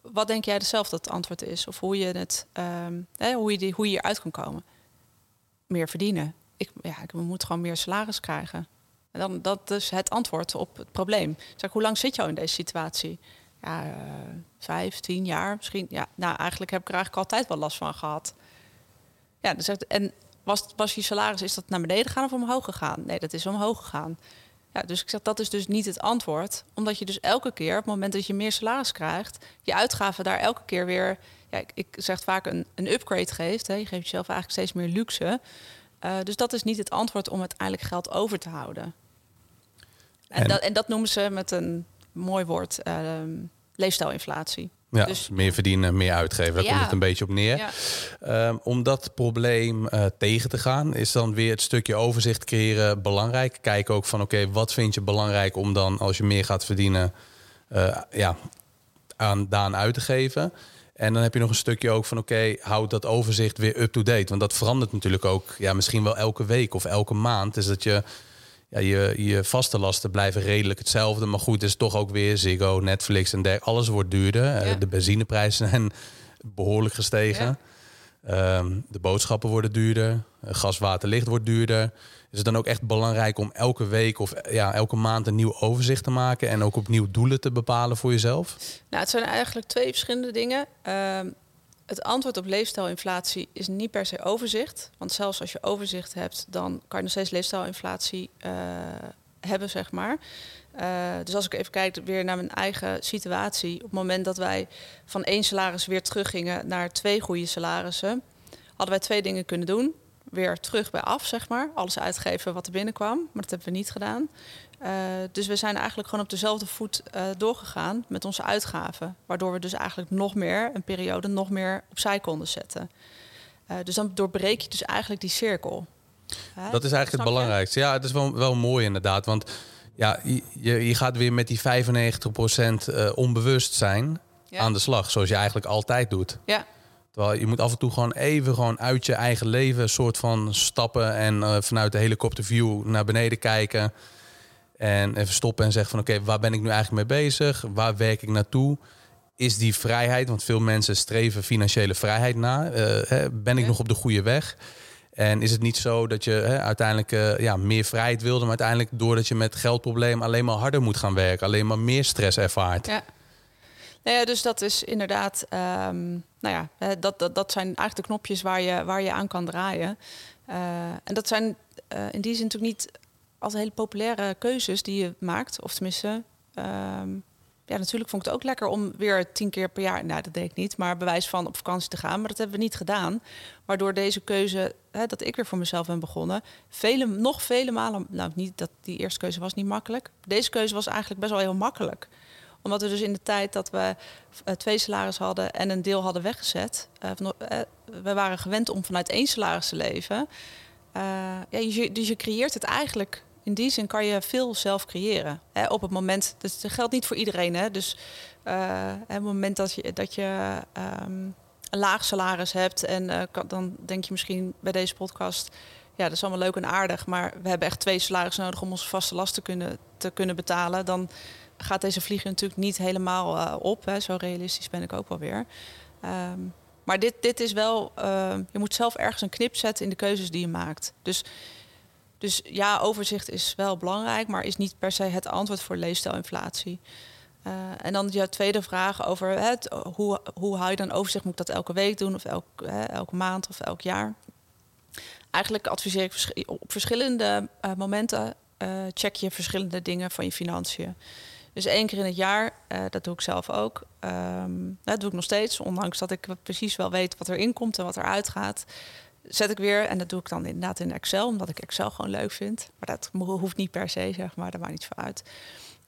Wat denk jij zelf dat het antwoord is? Of hoe je het, um, hè, hoe je die, hoe je eruit kan komen? Meer verdienen. Ik, ja, ik moet gewoon meer salaris krijgen. En dan dat is het antwoord op het probleem. Zeg, hoe lang zit je al in deze situatie? Ja, uh, vijf, tien jaar misschien. Ja, nou, eigenlijk heb ik er eigenlijk altijd wel last van gehad. Ja, dus en was, was je salaris, is dat naar beneden gegaan of omhoog gegaan? Nee, dat is omhoog gegaan. Ja, dus ik zeg, dat is dus niet het antwoord. Omdat je dus elke keer, op het moment dat je meer salaris krijgt, je uitgaven daar elke keer weer, ja, ik, ik zeg vaak een, een upgrade geeft. Hè. Je geeft jezelf eigenlijk steeds meer luxe. Uh, dus dat is niet het antwoord om uiteindelijk geld over te houden. En, en, dat, en dat noemen ze met een mooi woord uh, leefstijlinflatie. Ja, dus meer verdienen, meer uitgeven. Daar komt het een beetje op neer. Ja. Um, om dat probleem uh, tegen te gaan, is dan weer het stukje overzicht creëren belangrijk. Kijk ook van oké, okay, wat vind je belangrijk om dan als je meer gaat verdienen, uh, ja, aan daan uit te geven. En dan heb je nog een stukje ook van oké, okay, houd dat overzicht weer up-to-date. Want dat verandert natuurlijk ook, ja, misschien wel elke week of elke maand. Dus dat je ja, je, je vaste lasten blijven redelijk hetzelfde. Maar goed, is toch ook weer Ziggo, Netflix en dergelijke. Alles wordt duurder. Eh, de benzineprijzen zijn behoorlijk gestegen. Um, de boodschappen worden duurder. Eh, gas, water, licht wordt duurder. Is het dan ook echt belangrijk om elke week of ja, elke maand een nieuw overzicht te maken en ook opnieuw doelen te bepalen voor jezelf? Nou, het zijn eigenlijk twee verschillende dingen. Uh, Het antwoord op leefstijlinflatie is niet per se overzicht. Want zelfs als je overzicht hebt, dan kan je nog steeds leefstijlinflatie uh, hebben, zeg maar. Uh, dus als ik even kijk weer naar mijn eigen situatie. Op het moment dat wij van één salaris weer teruggingen naar twee goede salarissen, hadden wij twee dingen kunnen doen. Weer terug bij af, zeg maar. Alles uitgeven wat er binnenkwam. Maar dat hebben we niet gedaan. Uh, dus we zijn eigenlijk gewoon op dezelfde voet uh, doorgegaan met onze uitgaven. Waardoor we dus eigenlijk nog meer, een periode, nog meer opzij konden zetten. Uh, dus dan doorbreek je dus eigenlijk die cirkel. Dat is eigenlijk het belangrijkste. Ja, het is wel, wel mooi inderdaad. Want ja, je, je gaat weer met die 95% uh, onbewust zijn ja. aan de slag. Zoals je eigenlijk altijd doet. Ja. Terwijl je moet af en toe gewoon even gewoon uit je eigen leven soort van stappen. En uh, vanuit de helikopterview naar beneden kijken. En even stoppen en zeggen van oké, okay, waar ben ik nu eigenlijk mee bezig? Waar werk ik naartoe? Is die vrijheid, want veel mensen streven financiële vrijheid na. Uh, hè, ben ik ja. nog op de goede weg? En is het niet zo dat je hè, uiteindelijk uh, ja, meer vrijheid wilde, maar uiteindelijk doordat je met geldproblemen alleen maar harder moet gaan werken, alleen maar meer stress ervaart? Ja. Nou ja, dus dat is inderdaad, um, nou ja, dat, dat, dat zijn eigenlijk de knopjes waar je, waar je aan kan draaien. Uh, en dat zijn uh, in die zin natuurlijk niet altijd hele populaire keuzes die je maakt, of tenminste. Um, ja, natuurlijk vond ik het ook lekker om weer tien keer per jaar, nou dat deed ik niet, maar bewijs van op vakantie te gaan. Maar dat hebben we niet gedaan. Waardoor deze keuze, hè, dat ik weer voor mezelf ben begonnen, vele, nog vele malen, nou niet dat die eerste keuze was niet makkelijk. Deze keuze was eigenlijk best wel heel makkelijk omdat we dus in de tijd dat we uh, twee salaris hadden en een deel hadden weggezet. Van, uh, we waren gewend om vanuit één salaris te leven. ja, je, dus je creëert het eigenlijk in die zin kan je veel zelf creëren. Hè, op het moment, dus dat geldt niet voor iedereen. Hè, dus op het moment dat je, dat je um, een laag salaris hebt en dan denk je misschien bij deze podcast, ja, dat is allemaal leuk en aardig, maar we hebben echt twee salarissen nodig om onze vaste last te kunnen, te kunnen betalen. Dan gaat deze vliegen natuurlijk niet helemaal uh, op. Hè, zo realistisch ben ik ook wel weer. Um, maar dit, dit is wel, je moet zelf ergens een knip zetten in de keuzes die je maakt. Dus dus ja, overzicht is wel belangrijk, maar is niet per se het antwoord voor leefstijlinflatie. Uh, en dan jouw tweede vraag over het, hoe, hoe hou je dan overzicht? Moet ik dat elke week doen of elk, hè, elke maand of elk jaar? Eigenlijk adviseer ik op verschillende momenten check je verschillende dingen van je financiën. Dus één keer in het jaar, dat doe ik zelf ook. Um, dat doe ik nog steeds, ondanks dat ik precies wel weet wat er inkomt en wat er uitgaat zet ik weer, en dat doe ik dan inderdaad in Excel, omdat ik Excel gewoon leuk vind. Maar dat hoeft niet per se, zeg maar, daar maakt niet van uit.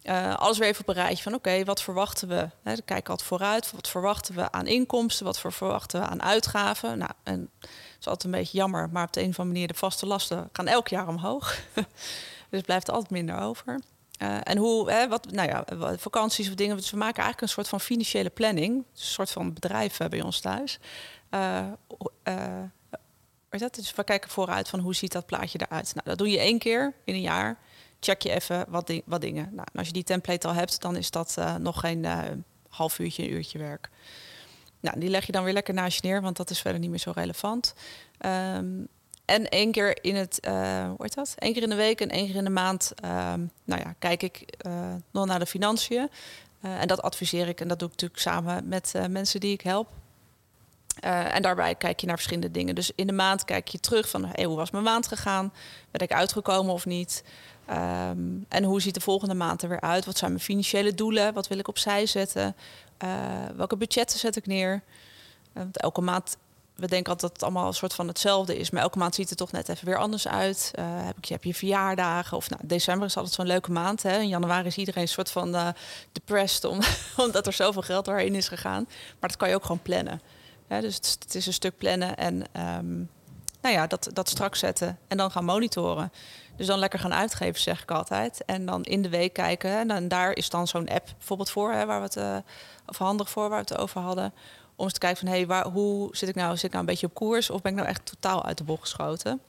Uh, alles weer even op een rijtje van oké, wat verwachten we? Hè, dan kijk ik altijd vooruit. Wat verwachten we aan inkomsten? Wat verwachten we aan uitgaven? Nou, en dat is altijd een beetje jammer, maar op de een of andere manier de vaste lasten gaan elk jaar omhoog. dus het blijft altijd minder over. Uh, en hoe, hè, wat, nou ja, vakanties of dingen. Dus we maken eigenlijk een soort van financiële planning. Een soort van bedrijf bij ons thuis. Uh, dat? Dus we kijken vooruit van hoe ziet dat plaatje eruit. Nou, dat doe je één keer in een jaar. Check je even wat, wat dingen. Nou, als je die template al hebt, dan is dat nog geen half uurtje, een uurtje werk. Nou, die leg je dan weer lekker naast je neer, want dat is verder niet meer zo relevant. Um, en één keer in het, uh, hoe heet dat? Eén keer in de week en één keer in de maand, um, nou ja, kijk ik nog naar de financiën. en dat adviseer ik en dat doe ik natuurlijk samen met mensen die ik help. En daarbij kijk je naar verschillende dingen. Dus in de maand kijk je terug van hey, hoe was mijn maand gegaan? Ben ik uitgekomen of niet? Um, en hoe ziet de volgende maand er weer uit? Wat zijn mijn financiële doelen? Wat wil ik opzij zetten? Welke budgetten zet ik neer? Want elke maand, we denken altijd dat het allemaal een soort van hetzelfde is. Maar elke maand ziet het toch net even weer anders uit. heb, ik, heb je verjaardagen? Of nou, december is altijd zo'n leuke maand. Hè? In januari is iedereen een soort van depressed om, omdat er zoveel geld doorheen is gegaan. Maar dat kan je ook gewoon plannen. Dus het, is een stuk plannen en um, nou ja, dat, dat strak zetten en dan gaan monitoren. Dus dan lekker gaan uitgeven, zeg ik altijd. En dan in de week kijken. En, dan, daar is dan zo'n app bijvoorbeeld voor, hè, waar we het, uh, of handig voor, waar we het over hadden. Om eens te kijken van, hé, hey, waar, hoe zit ik nou? Zit ik nou een beetje op koers of ben ik nou echt totaal uit de bocht geschoten?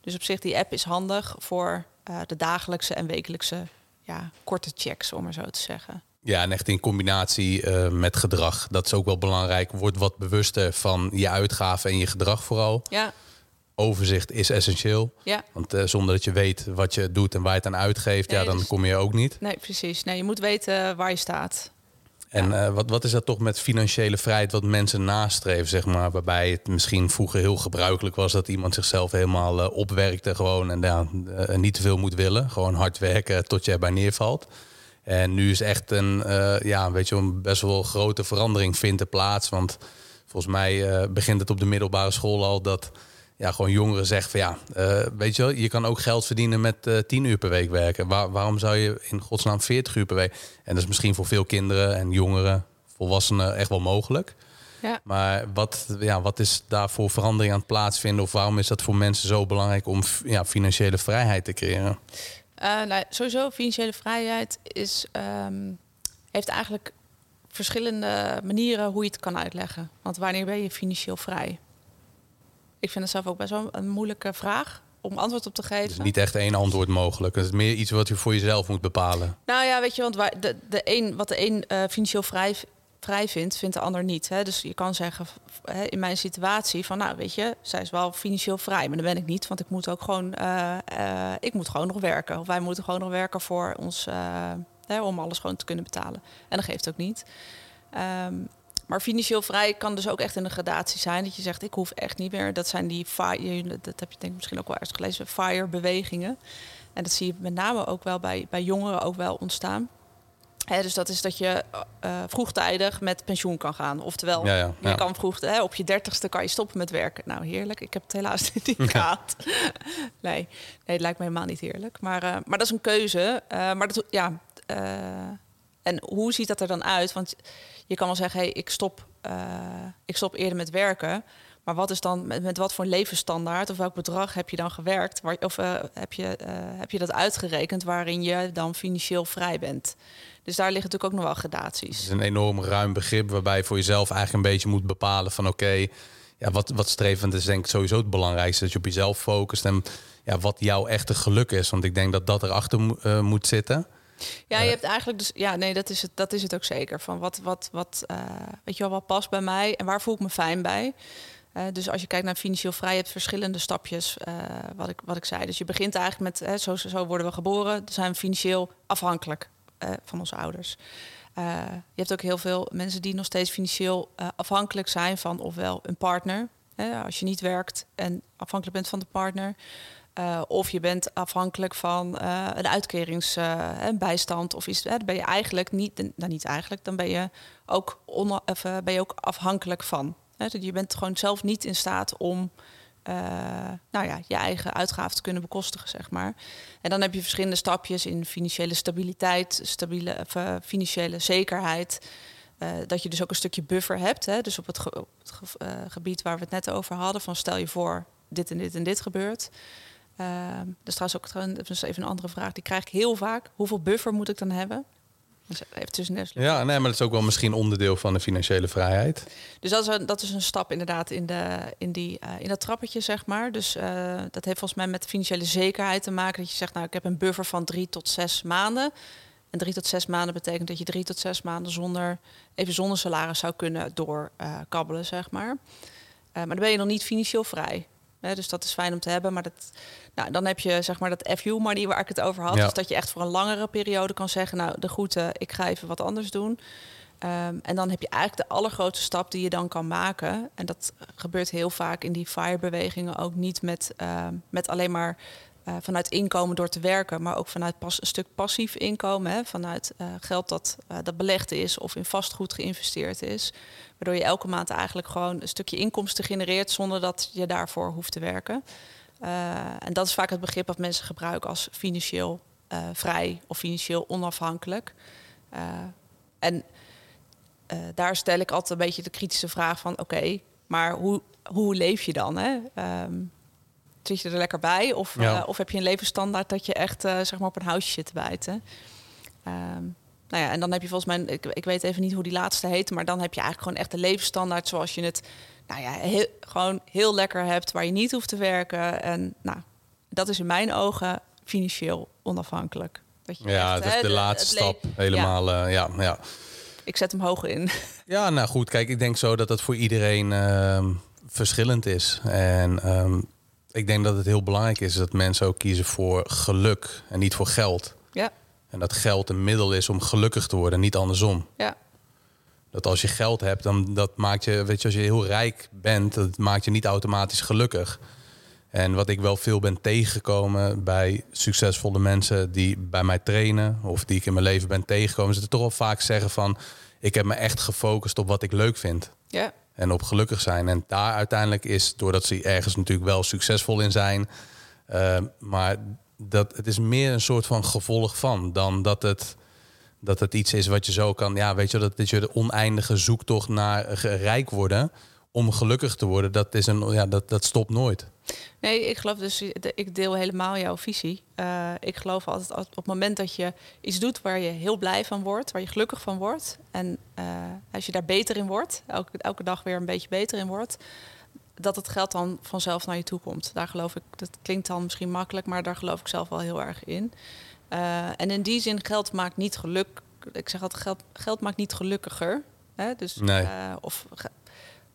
Dus op zich, die app is handig voor uh, de dagelijkse en wekelijkse ja, korte checks, om maar zo te zeggen. Ja, en echt in combinatie uh, met gedrag. Dat is ook wel belangrijk. Word wat bewuster van je uitgaven en je gedrag vooral. Ja. Overzicht is essentieel. Ja. Want uh, zonder dat je weet wat je doet en waar je het aan uitgeeft, nee, ja, dan dus, kom je ook niet. Nee, precies. Nee, je moet weten waar je staat. En uh, wat, wat is dat toch met financiële vrijheid wat mensen nastreven, zeg maar? Waarbij het misschien vroeger heel gebruikelijk was dat iemand zichzelf helemaal uh, opwerkte gewoon en ja, uh, niet te veel moet willen. Gewoon hard werken tot je erbij neervalt. En nu is echt een, ja, weet je, een best wel grote verandering vindt er plaats. Want volgens mij begint het op de middelbare school al dat ja, gewoon jongeren zeggen van ja, uh, weet je wel, je kan ook geld verdienen met uh, 10 uur per week werken. Waar, waarom zou je in godsnaam 40 uur per week? En dat is misschien voor veel kinderen en jongeren, volwassenen echt wel mogelijk. Ja. Maar wat, ja, wat is daar voor verandering aan het plaatsvinden? Of waarom is dat voor mensen zo belangrijk om ja, financiële vrijheid te creëren? Uh, nou, sowieso, financiële vrijheid is, um, heeft eigenlijk verschillende manieren hoe je het kan uitleggen. Want wanneer ben je financieel vrij? Ik vind het zelf ook best wel een moeilijke vraag om antwoord op te geven. Is niet echt één antwoord mogelijk. Het is meer iets wat je voor jezelf moet bepalen. Nou ja, weet je, want waar de, de een, wat de een uh, financieel vrij, vrij vindt, vindt de ander niet. Hè? Dus je kan zeggen, hè, in mijn situatie, van nou weet je, zij is wel financieel vrij, maar dat ben ik niet, want ik moet ook gewoon, uh, uh, ik moet gewoon nog werken. Of wij moeten gewoon nog werken voor ons, hè, om alles gewoon te kunnen betalen. En dat geeft ook niet. Um, maar financieel vrij kan dus ook echt in een gradatie zijn. Dat je zegt, ik hoef echt niet meer. Dat zijn die fire, dat heb je denk ik misschien ook wel ergens gelezen, fire bewegingen. En dat zie je met name ook wel bij, bij jongeren ook wel ontstaan. dus dat is dat je uh, vroegtijdig met pensioen kan gaan. Oftewel, ja, ja, je kan vroeg, hè, op je dertigste kan je stoppen met werken. Nou, heerlijk. Ik heb het helaas niet gehad. nee, nee, het lijkt me helemaal niet heerlijk. Maar, uh, maar dat is een keuze. Uh, maar dat, ja, en hoe ziet dat er dan uit? Want je kan wel zeggen, hey, ik, stop, uh, ik stop eerder met werken. Maar wat is dan met, met, wat voor levensstandaard of welk bedrag heb je dan gewerkt? Of uh, heb, je, uh, heb je dat uitgerekend waarin je dan financieel vrij bent? Dus daar liggen natuurlijk ook nog wel gradaties. Het is een enorm ruim begrip waarbij je voor jezelf eigenlijk een beetje moet bepalen van oké, ja, wat, wat strevend is denk ik sowieso het belangrijkste. Dat je op jezelf focust en ja, wat jouw echte geluk is. Want ik denk dat dat erachter moet zitten. Ja, je hebt eigenlijk dus ja, nee, dat is het, dat is het ook zeker. Van wat, wat, wat, uh, weet je wel, wat past bij mij en waar voel ik me fijn bij. Uh, dus als je kijkt naar financieel vrij, je hebt verschillende stapjes, uh, wat, ik, wat ik zei. Dus je begint eigenlijk met, zo, zo worden we geboren, dan zijn we financieel afhankelijk van onze ouders. je hebt ook heel veel mensen die nog steeds financieel afhankelijk zijn van ofwel een partner. als je niet werkt en afhankelijk bent van de partner. Uh, of je bent afhankelijk van uh, een uitkeringsbijstand. Uh, of dan ben je eigenlijk niet, nou niet eigenlijk, dan ben je ook, on, of, ben je ook afhankelijk van. Hè? Dus je bent gewoon zelf niet in staat om nou ja, je eigen uitgaven te kunnen bekostigen, zeg maar. En dan heb je verschillende stapjes in financiële stabiliteit, stabiele financiële zekerheid. dat je dus ook een stukje buffer hebt. Hè? Dus op het, ge het ge gebied waar we het net over hadden, van stel je voor dit en dit en dit gebeurt. Is trouwens ook dat is even een andere vraag. Die krijg ik heel vaak. Hoeveel buffer moet ik dan hebben? Dus even tussen Ja, nee, maar dat is ook wel misschien onderdeel van de financiële vrijheid. Dus dat is een, dat is een stap inderdaad in, de, in, die, uh, in dat trappetje, zeg maar. Dus uh, dat heeft volgens mij met financiële zekerheid te maken. Dat je zegt, nou, ik heb een buffer van drie tot zes maanden. En drie tot zes maanden betekent dat je drie tot zes maanden zonder, even zonder salaris zou kunnen doorkabbelen, zeg maar. maar dan ben je nog niet financieel vrij. Dus dat is fijn om te hebben, maar dat, nou, dan heb je zeg maar dat FU money waar ik het over had. Dus dat je echt voor een langere periode kan zeggen, nou de groeten, ik ga even wat anders doen. Um, en dan heb je eigenlijk de allergrootste stap die je dan kan maken. En dat gebeurt heel vaak in die FIRE-bewegingen ook niet met, uh, met alleen maar uh, vanuit inkomen door te werken, maar ook vanuit pas, een stuk passief inkomen. Hè, vanuit uh, geld dat, dat belegd is of in vastgoed geïnvesteerd is. Waardoor je elke maand eigenlijk gewoon een stukje inkomsten genereert zonder dat je daarvoor hoeft te werken. En dat is vaak het begrip dat mensen gebruiken als financieel vrij of financieel onafhankelijk. En daar stel ik altijd een beetje de kritische vraag van... oké, maar hoe, hoe leef je dan? Hè? Um, zit je er lekker bij? Of, ja. of heb je een levensstandaard dat je echt zeg maar op een houtje zit te bijten? Um, nou ja, en dan heb je volgens mij, ik, ik weet even niet hoe die laatste heet... maar dan heb je eigenlijk gewoon echt de levensstandaard zoals je het nou ja, heel, gewoon heel lekker hebt, waar je niet hoeft te werken. En nou, dat is in mijn ogen financieel onafhankelijk. Dat je ja, echt, dat is de, de laatste stap helemaal. Ja. Uh, ja, ja. Ik zet hem hoog in. Ja, nou goed, kijk, ik denk zo dat het voor iedereen uh, verschillend is. En um, ik denk dat het heel belangrijk is dat mensen ook kiezen voor geluk en niet voor geld. Ja. En dat geld een middel is om gelukkig te worden, niet andersom. Ja. Dat als je geld hebt, dan dat maakt je, weet je, als je heel rijk bent, dat maakt je niet automatisch gelukkig. En wat ik wel veel ben tegengekomen bij succesvolle mensen die bij mij trainen of die ik in mijn leven ben tegengekomen, ze toch wel vaak zeggen van ik heb me echt gefocust op wat ik leuk vind. Ja. En op gelukkig zijn. En daar uiteindelijk is, doordat ze ergens natuurlijk wel succesvol in zijn, uh, maar dat, het is meer een soort van gevolg van dan dat het, dat het iets is wat je zo kan. Ja, weet je, dat, dat je de oneindige zoektocht naar rijk worden om gelukkig te worden, dat, is een, ja, dat, dat stopt nooit. Nee, ik geloof dus, ik deel helemaal jouw visie. Uh, ik geloof altijd, op het moment dat je iets doet waar je heel blij van wordt, waar je gelukkig van wordt, en uh, als je daar beter in wordt, elke, elke dag weer een beetje beter in wordt, dat het geld dan vanzelf naar je toe komt. Daar geloof ik, dat klinkt dan misschien makkelijk, maar daar geloof ik zelf wel heel erg in. Uh, en in die zin, geld maakt niet geluk. Ik zeg altijd, geld, geld maakt niet gelukkiger. Hè? Dus, nee. of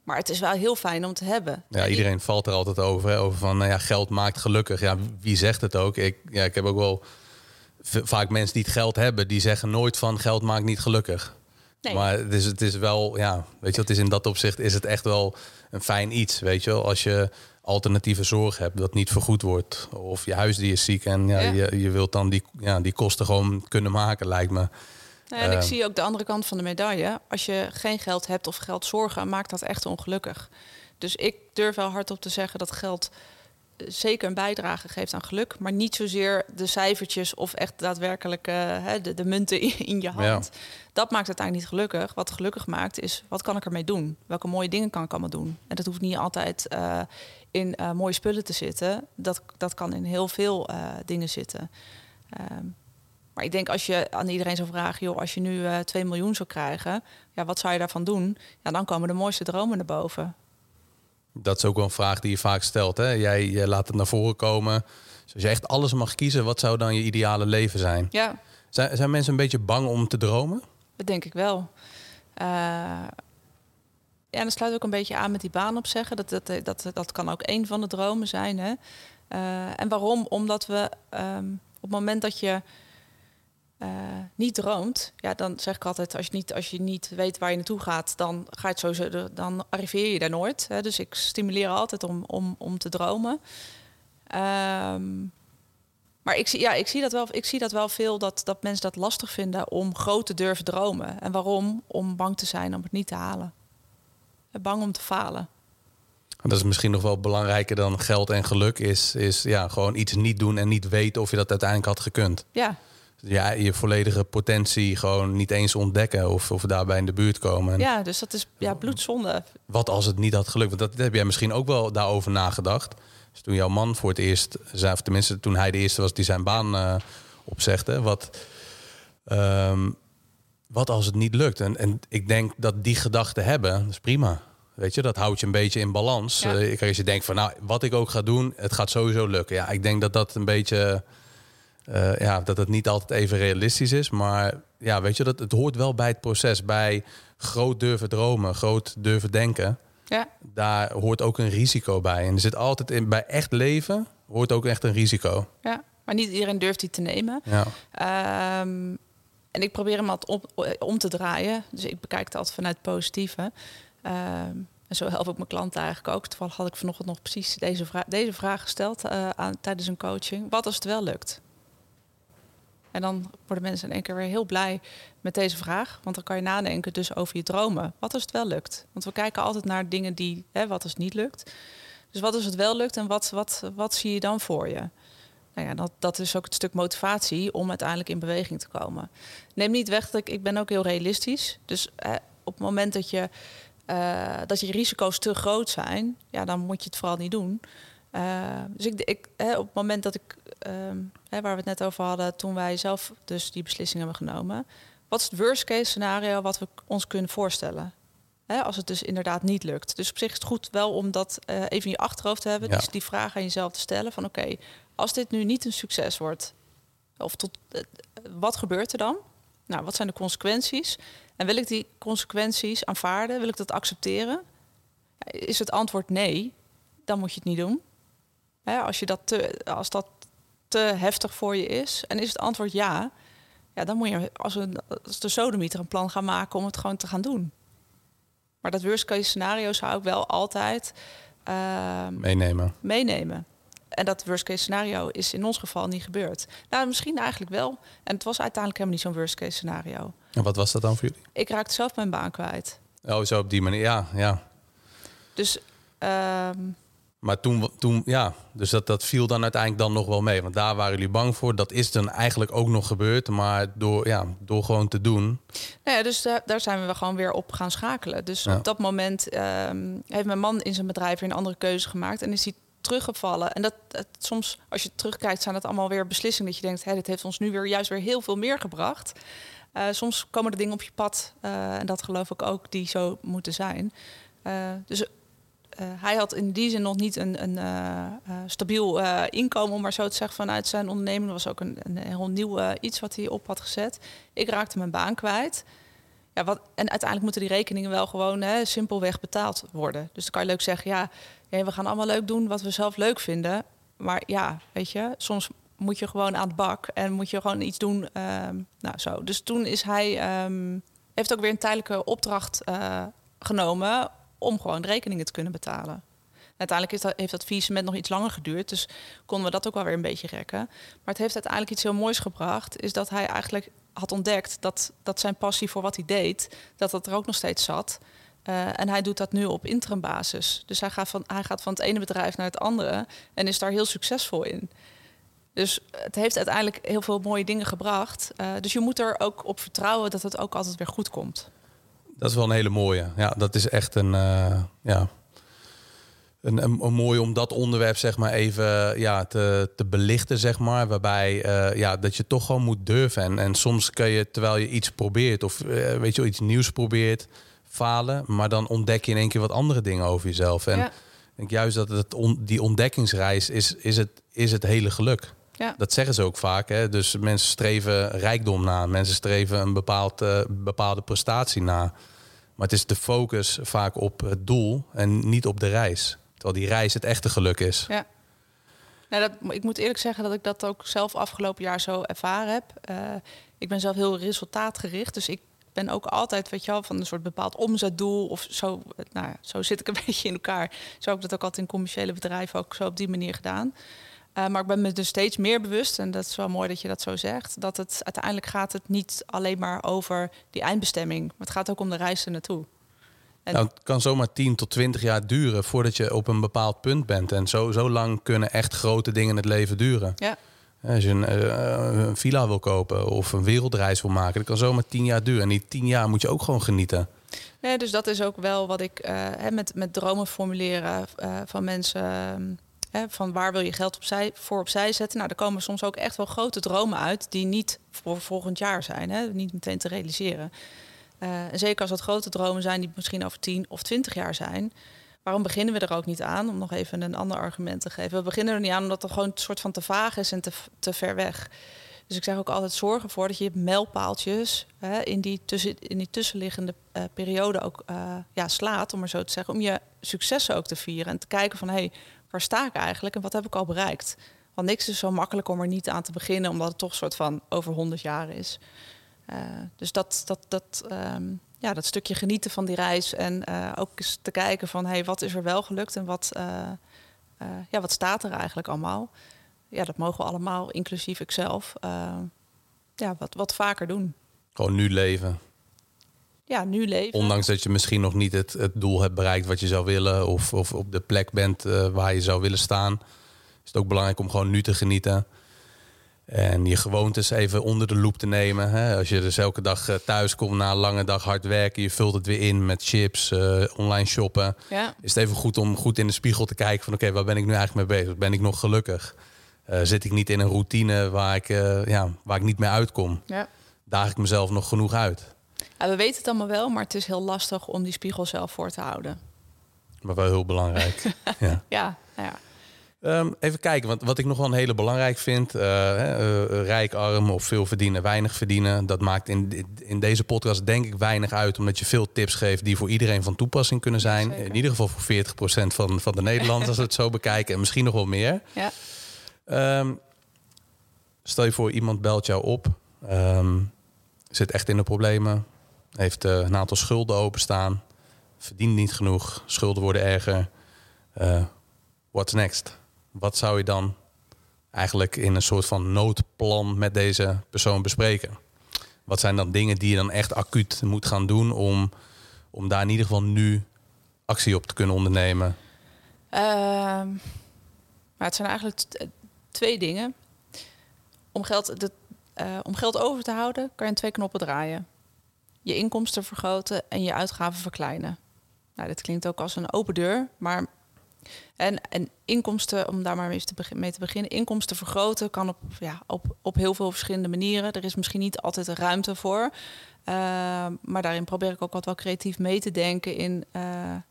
maar het is wel heel fijn om te hebben. Ja, iedereen valt er altijd over. Hè? Over van nou ja, geld maakt gelukkig. Ja, wie zegt het ook? Ik, ja, ik heb ook wel vaak mensen die het geld hebben, die zeggen nooit van geld maakt niet gelukkig. Nee. Maar het is, het is wel, ja, weet je, het is in dat opzicht is het echt wel een fijn iets. Weet je, als je alternatieve zorg hebt dat niet vergoed wordt. Of je huisdier is ziek en ja, ja. Je, je wilt dan die, ja, die kosten gewoon kunnen maken, lijkt me. En ik ehm. zie ook de andere kant van de medaille. Als je geen geld hebt of geld zorgen, maakt dat echt ongelukkig. Dus ik durf wel hardop te zeggen dat geld eh, zeker een bijdrage geeft aan geluk, maar niet zozeer de cijfertjes of echt daadwerkelijk uh, de, de, munten in, je hand. Dat maakt het eigenlijk niet gelukkig. Wat gelukkig maakt is, wat kan ik ermee doen? Welke mooie dingen kan ik allemaal doen? En dat hoeft niet altijd uh, in mooie spullen te zitten. Dat, dat kan in heel veel dingen zitten. Ehm, maar ik denk als je aan iedereen zou vragen, joh, als je nu uh, 2 miljoen zou krijgen, ja, wat zou je daarvan doen? Ja, dan komen de mooiste dromen naar boven. Dat is ook wel een vraag die je vaak stelt. Hè? Jij, jij laat het naar voren komen. Dus als je echt alles mag kiezen, wat zou dan je ideale leven zijn? Ja. Zijn, zijn mensen een beetje bang om te dromen? Dat denk ik wel. Uh, ja, dat sluit ook een beetje aan met die baan opzeggen. Dat, dat, dat, dat kan ook een van de dromen zijn. Hè? Uh, en waarom? Omdat we um, op het moment dat je uh, niet droomt, ja, dan zeg ik altijd, als je niet, als je niet weet waar je naartoe gaat, dan ga je het sowieso, dan arriveer je daar nooit. Hè. Dus ik stimuleer altijd om, om, om te dromen. Um, maar ik zie, ja, ik zie dat wel, ik zie dat wel veel dat, dat mensen dat lastig vinden om groot te durven dromen. En waarom? Om bang te zijn om het niet te halen. Bang om te falen. Dat is misschien nog wel belangrijker dan geld en geluk. Is, is ja, gewoon iets niet doen en niet weten of je dat uiteindelijk had gekund. Ja, ja, je volledige potentie gewoon niet eens ontdekken of, of daarbij in de buurt komen. Ja, dus dat is ja, bloedzonde. Wat als het niet had gelukt? Want dat heb jij misschien ook wel daarover nagedacht. Dus toen jouw man voor het eerst, of tenminste toen hij de eerste was die zijn baan uh, opzegde, wat, um, wat als het niet lukt? En, en ik denk dat die gedachten hebben, dat is prima. Weet je, dat houdt je een beetje in balans. Ja. Uh, als je denkt van, nou, wat ik ook ga doen, het gaat sowieso lukken. Ja, ik denk dat dat een beetje uh, ja, dat het niet altijd even realistisch is. Maar ja, weet je, dat, het hoort wel bij het proces. Bij groot durven dromen, groot durven denken. Ja. Daar hoort ook een risico bij. En er zit altijd in, bij echt leven hoort ook echt een risico. Ja, maar niet iedereen durft die te nemen. Ja. Um, en ik probeer hem altijd om, om, te draaien. Dus ik bekijk het altijd vanuit het positieve. Um, en zo help ik mijn klanten eigenlijk ook. Toevallig had ik vanochtend nog precies deze, vraag, deze vraag gesteld uh, aan, tijdens een coaching. Wat als het wel lukt? En dan worden mensen in één keer weer heel blij met deze vraag. Want dan kan je nadenken dus over je dromen. Wat als het wel lukt? Want we kijken altijd naar dingen die, hè, wat als niet lukt. Dus wat als het wel lukt en wat, wat, wat zie je dan voor je? Nou ja, dat, dat is ook het stuk motivatie om uiteindelijk in beweging te komen. Neem niet weg dat ik, ik ben ook heel realistisch. Dus op het moment dat je, uh, dat je risico's te groot zijn, ja, dan moet je het vooral niet doen. Uh, dus ik, ik, hè, op het moment dat ik um, hè, waar we het net over hadden, toen wij zelf dus die beslissing hebben genomen. Wat is het worst case scenario wat we ons kunnen voorstellen? Hè, als het dus inderdaad niet lukt. Dus op zich is het goed wel om dat uh, even in je achterhoofd te hebben. Ja. Dus die vraag aan jezelf te stellen van oké, okay, als dit nu niet een succes wordt, of tot, uh, wat gebeurt er dan? Nou, wat zijn de consequenties? En wil ik die consequenties aanvaarden? Wil ik dat accepteren? Is het antwoord nee, dan moet je het niet doen. Hè, als, je dat te, als dat te heftig voor je is? En is het antwoord ja, ja dan moet je als, een, als de sodemieter een plan gaan maken om het gewoon te gaan doen. Maar dat worst case scenario zou ik wel altijd ehm, meenemen. meenemen. En dat worst case scenario is in ons geval niet gebeurd. Nou, misschien eigenlijk wel. En het was uiteindelijk helemaal niet zo'n worst case scenario. En wat was dat dan voor jullie? Ik raakte zelf mijn baan kwijt. Oh, zo op die manier. Ja, ja. Dus ehm, Maar toen, toen ja, dus dat, dat viel dan uiteindelijk dan nog wel mee. Want daar waren jullie bang voor. Dat is dan eigenlijk ook nog gebeurd. Maar door, ja, door gewoon te doen. Nou ja, dus daar, daar zijn we gewoon weer op gaan schakelen. Dus Ja. op dat moment ehm, heeft mijn man in zijn bedrijf weer een andere keuze gemaakt. En is hij teruggevallen. En dat, dat soms, als je terugkijkt, zijn dat allemaal weer beslissingen dat je denkt, hé, dit heeft ons nu weer juist weer heel veel meer gebracht. Eh, soms komen er dingen op je pad, eh, en dat geloof ik ook, die zo moeten zijn. Eh, dus eh, hij had in die zin nog niet een, een eh, eh, stabiel inkomen, om maar zo te zeggen, vanuit zijn onderneming. Dat was ook een, een heel nieuw iets wat hij op had gezet. Ik raakte mijn baan kwijt. Ja, wat, en uiteindelijk moeten die rekeningen wel gewoon hè, simpelweg betaald worden. Dus dan kan je leuk zeggen, ja, we gaan allemaal leuk doen wat we zelf leuk vinden. Maar ja, weet je, soms moet je gewoon aan het bak en moet je gewoon iets doen. ehm, nou, zo. Dus toen is hij, ehm, heeft ook weer een tijdelijke opdracht genomen om gewoon de rekeningen te kunnen betalen. Uiteindelijk is dat, heeft dat faillissement nog iets langer geduurd, dus konden we dat ook wel weer een beetje rekken. Maar het heeft uiteindelijk iets heel moois gebracht, is dat hij eigenlijk had ontdekt dat, dat zijn passie voor wat hij deed, dat dat er ook nog steeds zat. Eh, en hij doet dat nu op interim basis. Dus hij gaat, van, hij gaat van het ene bedrijf naar het andere en is daar heel succesvol in. Dus het heeft uiteindelijk heel veel mooie dingen gebracht. Eh, dus je moet er ook op vertrouwen dat het ook altijd weer goed komt. Dat is wel een hele mooie. Ja, dat is echt een, eh, ja, een, een, een mooi om dat onderwerp zeg maar even ja, te, te belichten, zeg maar. Waarbij eh, ja, dat je toch gewoon moet durven. En, en soms kun je, terwijl je iets probeert of eh, weet je wel, iets nieuws probeert, falen. Maar dan ontdek je in één keer wat andere dingen over jezelf. En Ja. ik denk juist dat het on, die ontdekkingsreis is, is, het, is het hele geluk. Ja. Dat zeggen ze ook vaak. Hè? Dus mensen streven rijkdom na. Mensen streven een bepaald, bepaalde prestatie na. Maar het is de focus vaak op het doel en niet op de reis. Terwijl die reis het echte geluk is. Ja. Nou, dat, ik moet eerlijk zeggen dat ik dat ook zelf afgelopen jaar zo ervaren heb. Eh, ik ben zelf heel resultaatgericht. Dus ik ben ook altijd, weet je wel, van een soort bepaald omzetdoel of zo. Nou, zo zit ik een beetje in elkaar. Zo heb ik dat ook altijd in commerciële bedrijven ook zo op die manier gedaan. Eh, maar ik ben me dus steeds meer bewust, en dat is wel mooi dat je dat zo zegt, dat het uiteindelijk gaat het niet alleen maar over die eindbestemming, maar het gaat ook om de reis er naartoe. En- Nou, het kan zomaar 10 tot 20 jaar duren voordat je op een bepaald punt bent. En zo, zo lang kunnen echt grote dingen in het leven duren. Ja, Als je een, eh, een villa wil kopen of een wereldreis wil maken, dat kan zomaar 10 jaar duren. En die 10 jaar moet je ook gewoon genieten. Dus dat is ook wel wat ik eh, met, met dromen formuleren eh, van mensen. Hè, van waar wil je geld opzij, voor opzij zetten? Nou, er komen soms ook echt wel grote dromen uit die niet voor volgend jaar zijn. Hè, niet meteen te realiseren. Eh, en zeker als dat grote dromen zijn die misschien over 10 of 20 jaar zijn. Waarom beginnen we er ook niet aan? Om nog even een ander argument te geven. We beginnen er niet aan omdat het gewoon een soort van te vaag is en te, te ver weg. Dus ik zeg ook altijd zorg ervoor dat je mijlpaaltjes hè, in, die tussen, in die tussenliggende eh, periode ook eh, ja, slaat, om maar zo te zeggen. Om je successen ook te vieren en te kijken van hey, waar sta ik eigenlijk en wat heb ik al bereikt? Want niks is zo makkelijk om er niet aan te beginnen, omdat het toch een soort van over 100 jaar is. Eh, dus dat, dat, dat, ehm, ja, dat stukje genieten van die reis en eh, ook eens te kijken van hey, wat is er wel gelukt en wat, eh, ja, wat staat er eigenlijk allemaal? Ja, dat mogen we allemaal, inclusief ikzelf, ja, wat, wat vaker doen. Gewoon nu leven. Ja, nu leven. Ondanks dat je misschien nog niet het, het doel hebt bereikt wat je zou willen. Of, of op de plek bent eh, waar je zou willen staan. Is het ook belangrijk om gewoon nu te genieten. En je gewoontes even onder de loep te nemen. Hè? Als je dus elke dag eh, thuis komt na een lange dag hard werken. Je vult het weer in met chips, eh, online shoppen. Ja, Is het even goed om goed in de spiegel te kijken van oké, waar ben ik nu eigenlijk mee bezig? Ben ik nog gelukkig? Zit ik niet in een routine waar ik, ja, waar ik niet meer uitkom? ja. Daag ik mezelf nog genoeg uit? Ja, we weten het allemaal wel, maar het is heel lastig om die spiegel zelf voor te houden. Maar wel heel belangrijk. ja. Ja, nou ja. Ehm, even kijken, want wat ik nog wel een hele belangrijk vind. eh, hè, eh, rijk, arm of veel verdienen, weinig verdienen. Dat maakt in, in deze podcast denk ik weinig uit. Omdat je veel tips geeft die voor iedereen van toepassing kunnen zijn. Zeker. In ieder geval voor 40% van, van de Nederlanders als we het zo bekijken. En misschien nog wel meer. ja. Ehm, stel je voor, iemand belt jou op. ehm, zit echt in de problemen. Heeft eh, een aantal schulden openstaan. verdient niet genoeg, schulden worden erger. Uh, what's next? Wat zou je dan eigenlijk in een soort van noodplan met deze persoon bespreken? Wat zijn dan dingen die je dan echt acuut moet gaan doen om, om daar in ieder geval nu actie op te kunnen ondernemen? Ehm, maar het zijn eigenlijk twee dingen. Om geld, om geld over te houden, kan je twee knoppen draaien. Je inkomsten vergroten en je uitgaven verkleinen. Nou, dit klinkt ook als een open deur, maar en, en inkomsten, om daar maar mee te, mee te beginnen, inkomsten vergroten kan op, ja, op, op heel veel verschillende manieren. Er is misschien niet altijd ruimte voor. Uh, maar daarin probeer ik ook wat wel creatief mee te denken in uh,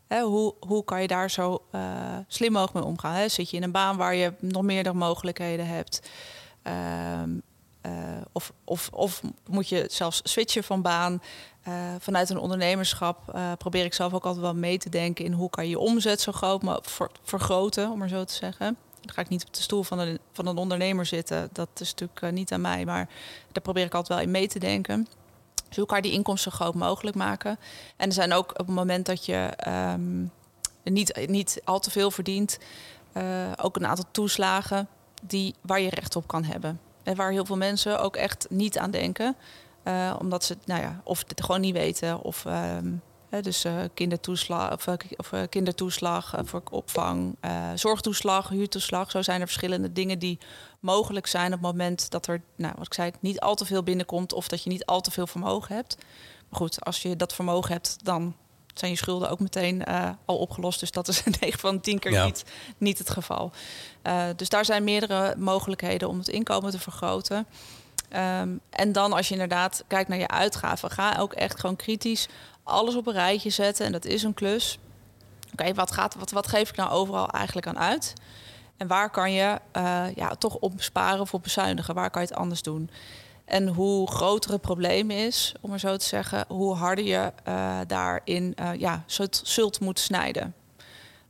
hè, hoe, hoe kan je daar zo uh, slim mogelijk mee omgaan. Zit je in een baan waar je nog meerdere mogelijkheden hebt? Ehm, of, of, of moet je zelfs switchen van baan? Uh, vanuit een ondernemerschap uh, probeer ik zelf ook altijd wel mee te denken in hoe kan je omzet zo groot maar ver, vergroten, om maar zo te zeggen. Dan ga ik niet op de stoel van een, van een ondernemer zitten. Dat is natuurlijk niet aan mij, maar daar probeer ik altijd wel in mee te denken. Dus hoe kan je die inkomsten zo groot mogelijk maken? En er zijn ook op het moment dat je um, niet, niet al te veel verdient, ook een aantal toeslagen die, waar je recht op kan hebben. Waar heel veel mensen ook echt niet aan denken. Uh, omdat ze nou ja, of het gewoon niet weten. Of um, hè, dus uh, kindertoeslag, of, uh, of kindertoeslag voor opvang, zorgtoeslag, huurtoeslag. Zo zijn er verschillende dingen die mogelijk zijn op het moment dat er, nou, wat ik zei, niet al te veel binnenkomt of dat je niet al te veel vermogen hebt. Maar goed, als je dat vermogen hebt, dan zijn je schulden ook meteen al opgelost. Dus dat is 9 van 10 keer ja. niet, niet het geval. dus daar zijn meerdere mogelijkheden om het inkomen te vergroten. Um, en dan als je inderdaad kijkt naar je uitgaven, ga ook echt gewoon kritisch alles op een rijtje zetten. En dat is een klus. Oké, okay, wat, gaat, wat, wat geef ik nou overal eigenlijk aan uit? En waar kan je uh, ja, toch op besparen of op bezuinigen? Waar kan je het anders doen? En hoe groter het probleem is, om maar zo te zeggen, hoe harder je uh, daarin uh, ja, zult, moeten snijden.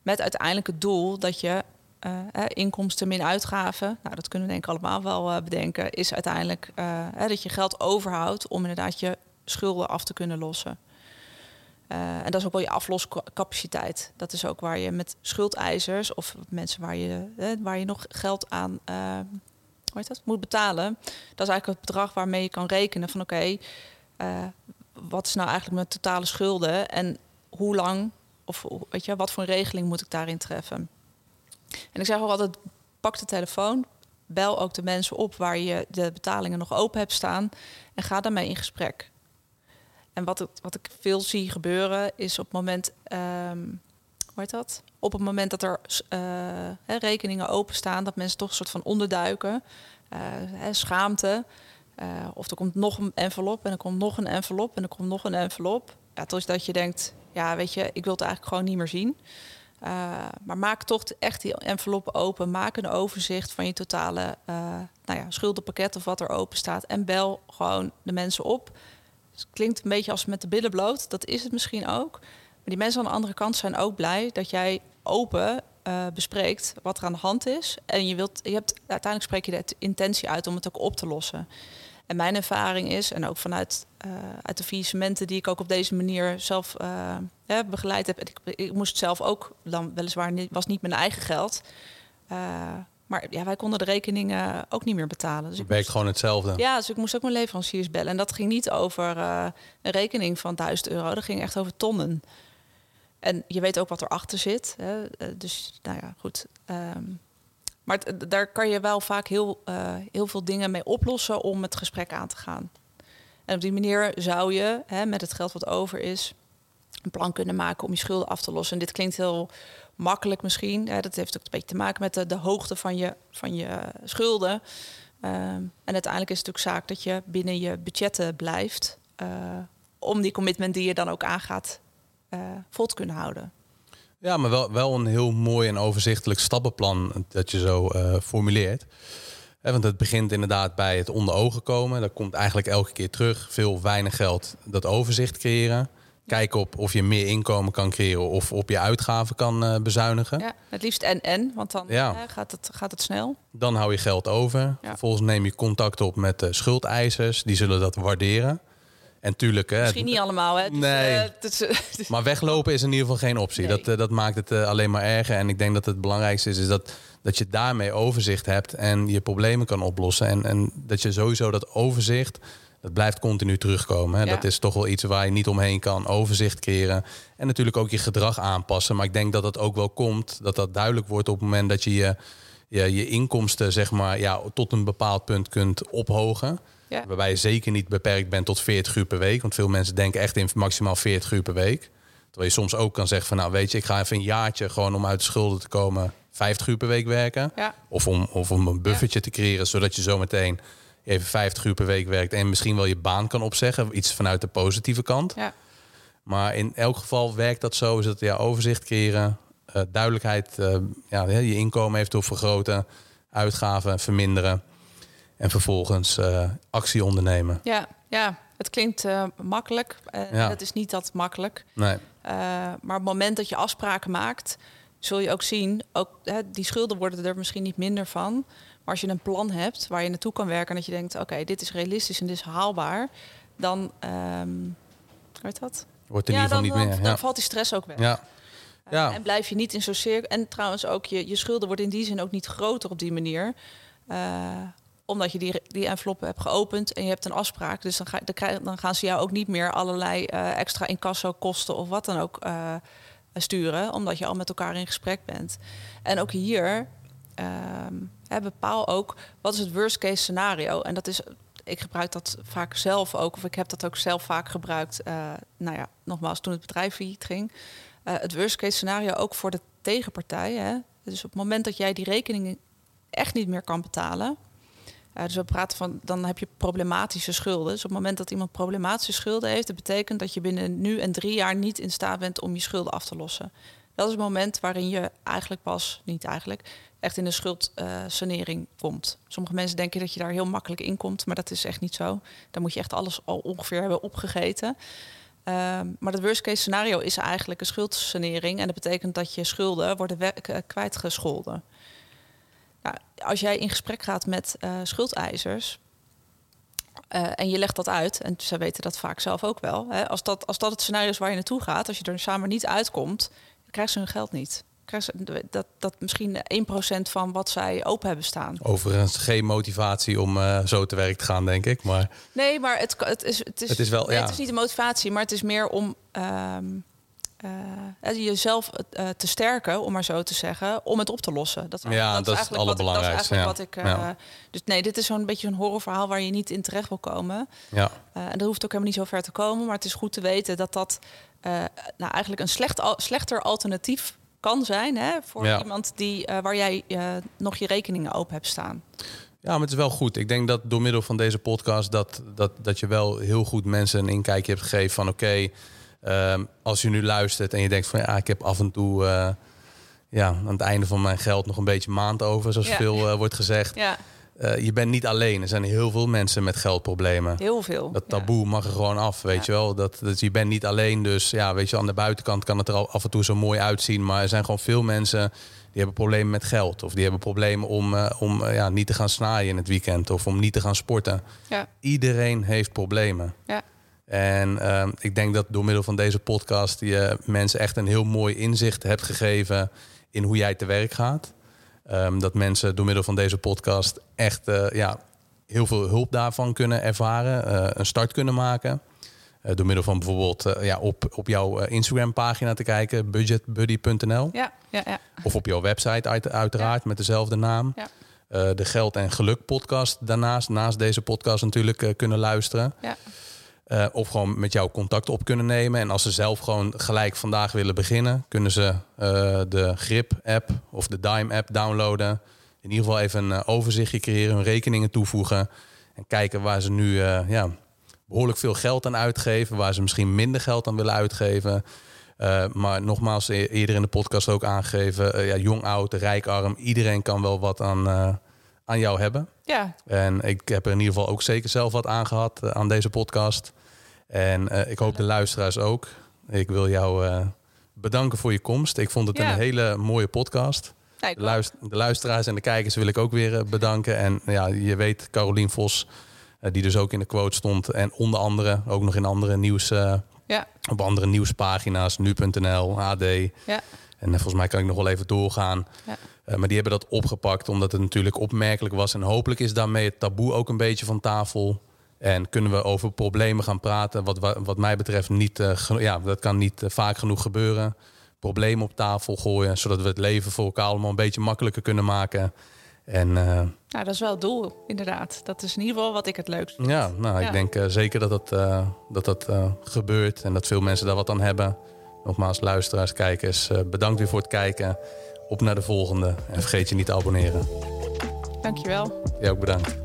Met uiteindelijk het doel dat je uh, inkomsten min uitgaven, nou, dat kunnen we denk ik allemaal wel bedenken, is uiteindelijk dat je geld overhoudt om inderdaad je schulden af te kunnen lossen. en dat is ook wel je afloscapaciteit. Dat is ook waar je met schuldeisers of mensen waar je, waar je nog geld aan heet dat, moet betalen. Dat is eigenlijk het bedrag waarmee je kan rekenen van oké, okay, wat is nou eigenlijk mijn totale schulden en hoe lang of weet je, wat voor een regeling moet ik daarin treffen. En ik zeg ook altijd, pak de telefoon, bel ook de mensen op waar je de betalingen nog open hebt staan en ga daarmee in gesprek. En wat, het, wat ik veel zie gebeuren is op het moment, um, hoe heet dat? Op het moment dat er uh, rekeningen openstaan, dat mensen toch een soort van onderduiken, uh, schaamte. Uh, of er komt nog een envelop en er komt nog een envelop en er komt nog een envelop. Ja, tot dat je denkt, ja, weet je, ik wil het eigenlijk gewoon niet meer zien. Maar maak toch echt die envelop open. Maak een overzicht van je totale nou ja, schuldenpakket of wat er open staat. En bel gewoon de mensen op. Het klinkt een beetje als met de billen bloot. Dat is het misschien ook. Maar die mensen aan de andere kant zijn ook blij dat jij open uh, bespreekt wat er aan de hand is. En je wilt, je hebt, uiteindelijk spreek je de intentie uit om het ook op te lossen. En mijn ervaring is, en ook vanuit uh, uit de faillissementen die ik ook op deze manier zelf uh, ja, begeleid heb. Ik, ik, moest zelf ook, dan weliswaar niet, was niet mijn eigen geld. Maar ja, wij konden de rekeningen ook niet meer betalen. Dus ik werkt gewoon hetzelfde. Ja, dus ik moest ook mijn leveranciers bellen. En dat ging niet over een rekening van 1000 euro. Dat ging echt over tonnen. En je weet ook wat erachter zit. Hè? Dus nou ja, goed. Um, maar daar kan je wel vaak heel, uh, heel veel dingen mee oplossen om het gesprek aan te gaan. En op die manier zou je hè, met het geld wat over is een plan kunnen maken om je schulden af te lossen. En dit klinkt heel makkelijk misschien. Hè, dat heeft ook een beetje te maken met de, hoogte van je, van je schulden. Um, en uiteindelijk is het natuurlijk zaak dat je binnen je budgetten blijft. Om die commitment die je dan ook aangaat uh, vol te kunnen houden. Ja, maar wel, wel een heel mooi en overzichtelijk stappenplan dat je zo uh, formuleert. want het begint inderdaad bij het onder ogen komen. Dat komt eigenlijk elke keer terug. Veel weinig geld, dat overzicht creëren. Kijken op of je meer inkomen kan creëren of op je uitgaven kan uh, bezuinigen. Ja, het liefst en en, want dan ja. gaat, het, gaat het snel. Dan hou je geld over. Ja. Vervolgens neem je contact op met de schuldeisers. Die zullen dat waarderen. En tuurlijk, hè, Misschien niet allemaal, hè? Dus, Nee. eh, is- Maar weglopen is in ieder geval geen optie. Nee. Dat, eh, dat maakt het eh, alleen maar erger. En ik denk dat het belangrijkste is, is dat, dat je daarmee overzicht hebt en je problemen kan oplossen. En, en dat je sowieso dat overzicht, dat blijft continu terugkomen. Hè. Ja. Dat is toch wel iets waar je niet omheen kan. Overzicht creëren. En natuurlijk ook je gedrag aanpassen. Maar ik denk dat dat ook wel komt, dat dat duidelijk wordt op het moment dat je je, je, je inkomsten, zeg maar, ja, tot een bepaald punt kunt ophogen. Ja. Waarbij je zeker niet beperkt bent tot 40 uur per week. Want veel mensen denken echt in maximaal 40 uur per week. Terwijl je soms ook kan zeggen van nou weet je, ik ga even een jaartje gewoon om uit de schulden te komen 50 uur per week werken. Ja. Of om, of om een buffertje te creëren, zodat je zometeen even 50 uur per week werkt en misschien wel je baan kan opzeggen. Iets vanuit de positieve kant. Ja. Maar in elk geval werkt dat zo, is dat ja, overzicht creëren, eh, duidelijkheid, eh, ja, je inkomen eventueel vergroten, uitgaven verminderen. En vervolgens eh, actie ondernemen. Ja, ja, het klinkt eh, makkelijk. Eh Ja. Het is niet dat makkelijk. Nee. Eh, maar op het moment dat je afspraken maakt, zul je ook zien, ook, hè, die schulden worden er misschien niet minder van. Maar als je een plan hebt waar je naartoe kan werken en dat je denkt, oké, dit is realistisch en dit is haalbaar, dan, ehm hoe heet dat? Wordt in ja, ieder dan, geval niet dan, meer. dan Ja. valt die stress ook weg. Ja. Eh, Ja. En blijf je niet in zo'n cirkel. En trouwens ook, je, je schulden worden in die zin ook niet groter op die manier. Eh, omdat je die, die enveloppen hebt geopend en je hebt een afspraak. Dus dan, ga, dan, dan gaan ze jou ook niet meer allerlei eh, extra incasso kosten of wat dan ook eh, sturen. Omdat je al met elkaar in gesprek bent. En ook hier ehm, bepaal ook wat is het worst case scenario. En dat is, ik gebruik dat vaak zelf ook, of ik heb dat ook zelf vaak gebruikt. eh, nou ja, nogmaals, toen het bedrijf failliet ging. Het worst case scenario ook voor de tegenpartij. Hè? Dus op het moment dat jij die rekeningen echt niet meer kan betalen. Eh, dus we praten van, dan heb je problematische schulden. Dus op het moment dat iemand problematische schulden heeft, dat betekent dat je binnen nu en drie jaar niet in staat bent om je schulden af te lossen. Dat is het moment waarin je eigenlijk pas, niet eigenlijk, echt in de schuldsanering komt. Sommige mensen denken dat je daar heel makkelijk in komt, maar dat is echt niet zo. Dan moet je echt alles al ongeveer hebben opgegeten. Ehm, maar het worst case scenario is eigenlijk een schuldsanering. En dat betekent dat je schulden worden kwijtgescholden. Nou, als jij in gesprek gaat met eh, schuldeisers. eh, en je legt dat uit, en ze weten dat vaak zelf ook wel. Hè, als, dat, als dat het scenario is waar je naartoe gaat, als je er samen niet uitkomt, dan krijgen ze hun geld niet. Krijgen ze, dat, dat misschien 1% van wat zij open hebben staan. Overigens geen motivatie om eh, zo te werk te gaan, denk ik. Maar Nee, maar het, het, is, het, is, Het is wel, nee, ja. het is niet de motivatie, maar het is meer om ehm, eh, jezelf eh, te sterken, om maar zo te zeggen, om het op te lossen. Dat Ja, dat is het allerbelangrijkste, Dat is eigenlijk ja. wat ik. eh, Dus nee, dit is zo'n beetje zo'n horrorverhaal waar je niet in terecht wil komen. ja, Eh, en dat hoeft ook helemaal niet zo ver te komen. Maar het is goed te weten dat dat eh, nou, eigenlijk een slecht, al- slechter alternatief kan zijn hè, voor Ja. iemand die, eh, waar jij eh, nog je rekeningen open hebt staan. Ja, maar het is wel goed. Ik denk dat door middel van deze podcast dat, dat, dat je wel heel goed mensen een inkijkje hebt gegeven van oké, ehm, als je nu luistert en je denkt van ja, ik heb af en toe eh, ja, aan het einde van mijn geld nog een beetje maand over, zoals Ja. veel eh, wordt gezegd. Ja, Eh, je bent niet alleen. Er zijn heel veel mensen met geldproblemen. heel veel. Dat Ja. taboe mag er gewoon af, weet je wel. Dat, dat, je bent niet alleen, dus ja, weet je, aan de buitenkant kan het er al af en toe zo mooi uitzien. Maar er zijn gewoon veel mensen die hebben problemen met geld. Of die hebben problemen om, om ja, niet te gaan snaaien in het weekend. Of om niet te gaan sporten. Ja, Iedereen heeft problemen. ja. En ehm, ik denk dat door middel van deze podcast je mensen echt een heel mooi inzicht hebt gegeven in hoe jij te werk gaat. Ehm, dat mensen door middel van deze podcast echt eh, ja, heel veel hulp daarvan kunnen ervaren, eh, een start kunnen maken. Eh, door middel van bijvoorbeeld ja, op, op jouw Instagram pagina te kijken, budgetbuddy.nl. Ja, ja, ja. Of op jouw website uit, uiteraard met dezelfde naam. Ja. De Geld en Geluk podcast daarnaast, naast deze podcast natuurlijk kunnen luisteren. ja. Eh, of gewoon met jou contact op kunnen nemen. En als ze zelf gewoon gelijk vandaag willen beginnen, kunnen ze eh, de Grip-app of de Dime-app downloaden. In ieder geval even een eh, overzichtje creëren, hun rekeningen toevoegen. En kijken waar ze nu ja, behoorlijk veel geld aan uitgeven. Waar ze misschien minder geld aan willen uitgeven. Maar nogmaals, e- eerder in de podcast ook aangegeven. ja, jong, oud, rijk, arm. Iedereen kan wel wat aan, aan jou hebben. ja. En ik heb er in ieder geval ook zeker zelf wat aan gehad eh, aan deze podcast. En eh, ik hoop de luisteraars ook. Ik wil jou eh, bedanken voor je komst. Ik vond het Ja. een hele mooie podcast. De, luist- de luisteraars en de kijkers wil ik ook weer eh, bedanken. En ja, je weet, Carolien Vos die dus ook in de quote stond. En onder andere ook nog in andere nieuws, ja. op andere nieuwspagina's, nu.nl, AD. Ja. En volgens mij kan ik nog wel even doorgaan. Ja. maar die hebben dat opgepakt omdat het natuurlijk opmerkelijk was. En hopelijk is daarmee het taboe ook een beetje van tafel. En kunnen we over problemen gaan praten, wat, wat mij betreft niet, uh, ja, dat kan niet uh, vaak genoeg gebeuren. Problemen op tafel gooien, zodat we het leven voor elkaar allemaal een beetje makkelijker kunnen maken. En, uh, nou, dat is wel het doel, inderdaad. Dat is in ieder geval wat ik het leukst vind. Ja, nou, ik denk zeker dat dat, dat, dat gebeurt en dat veel mensen daar wat aan hebben. Nogmaals, luisteraars, kijkers, bedankt weer voor het kijken. Op naar de volgende en vergeet je niet te abonneren. Dankjewel. Jij ook bedankt.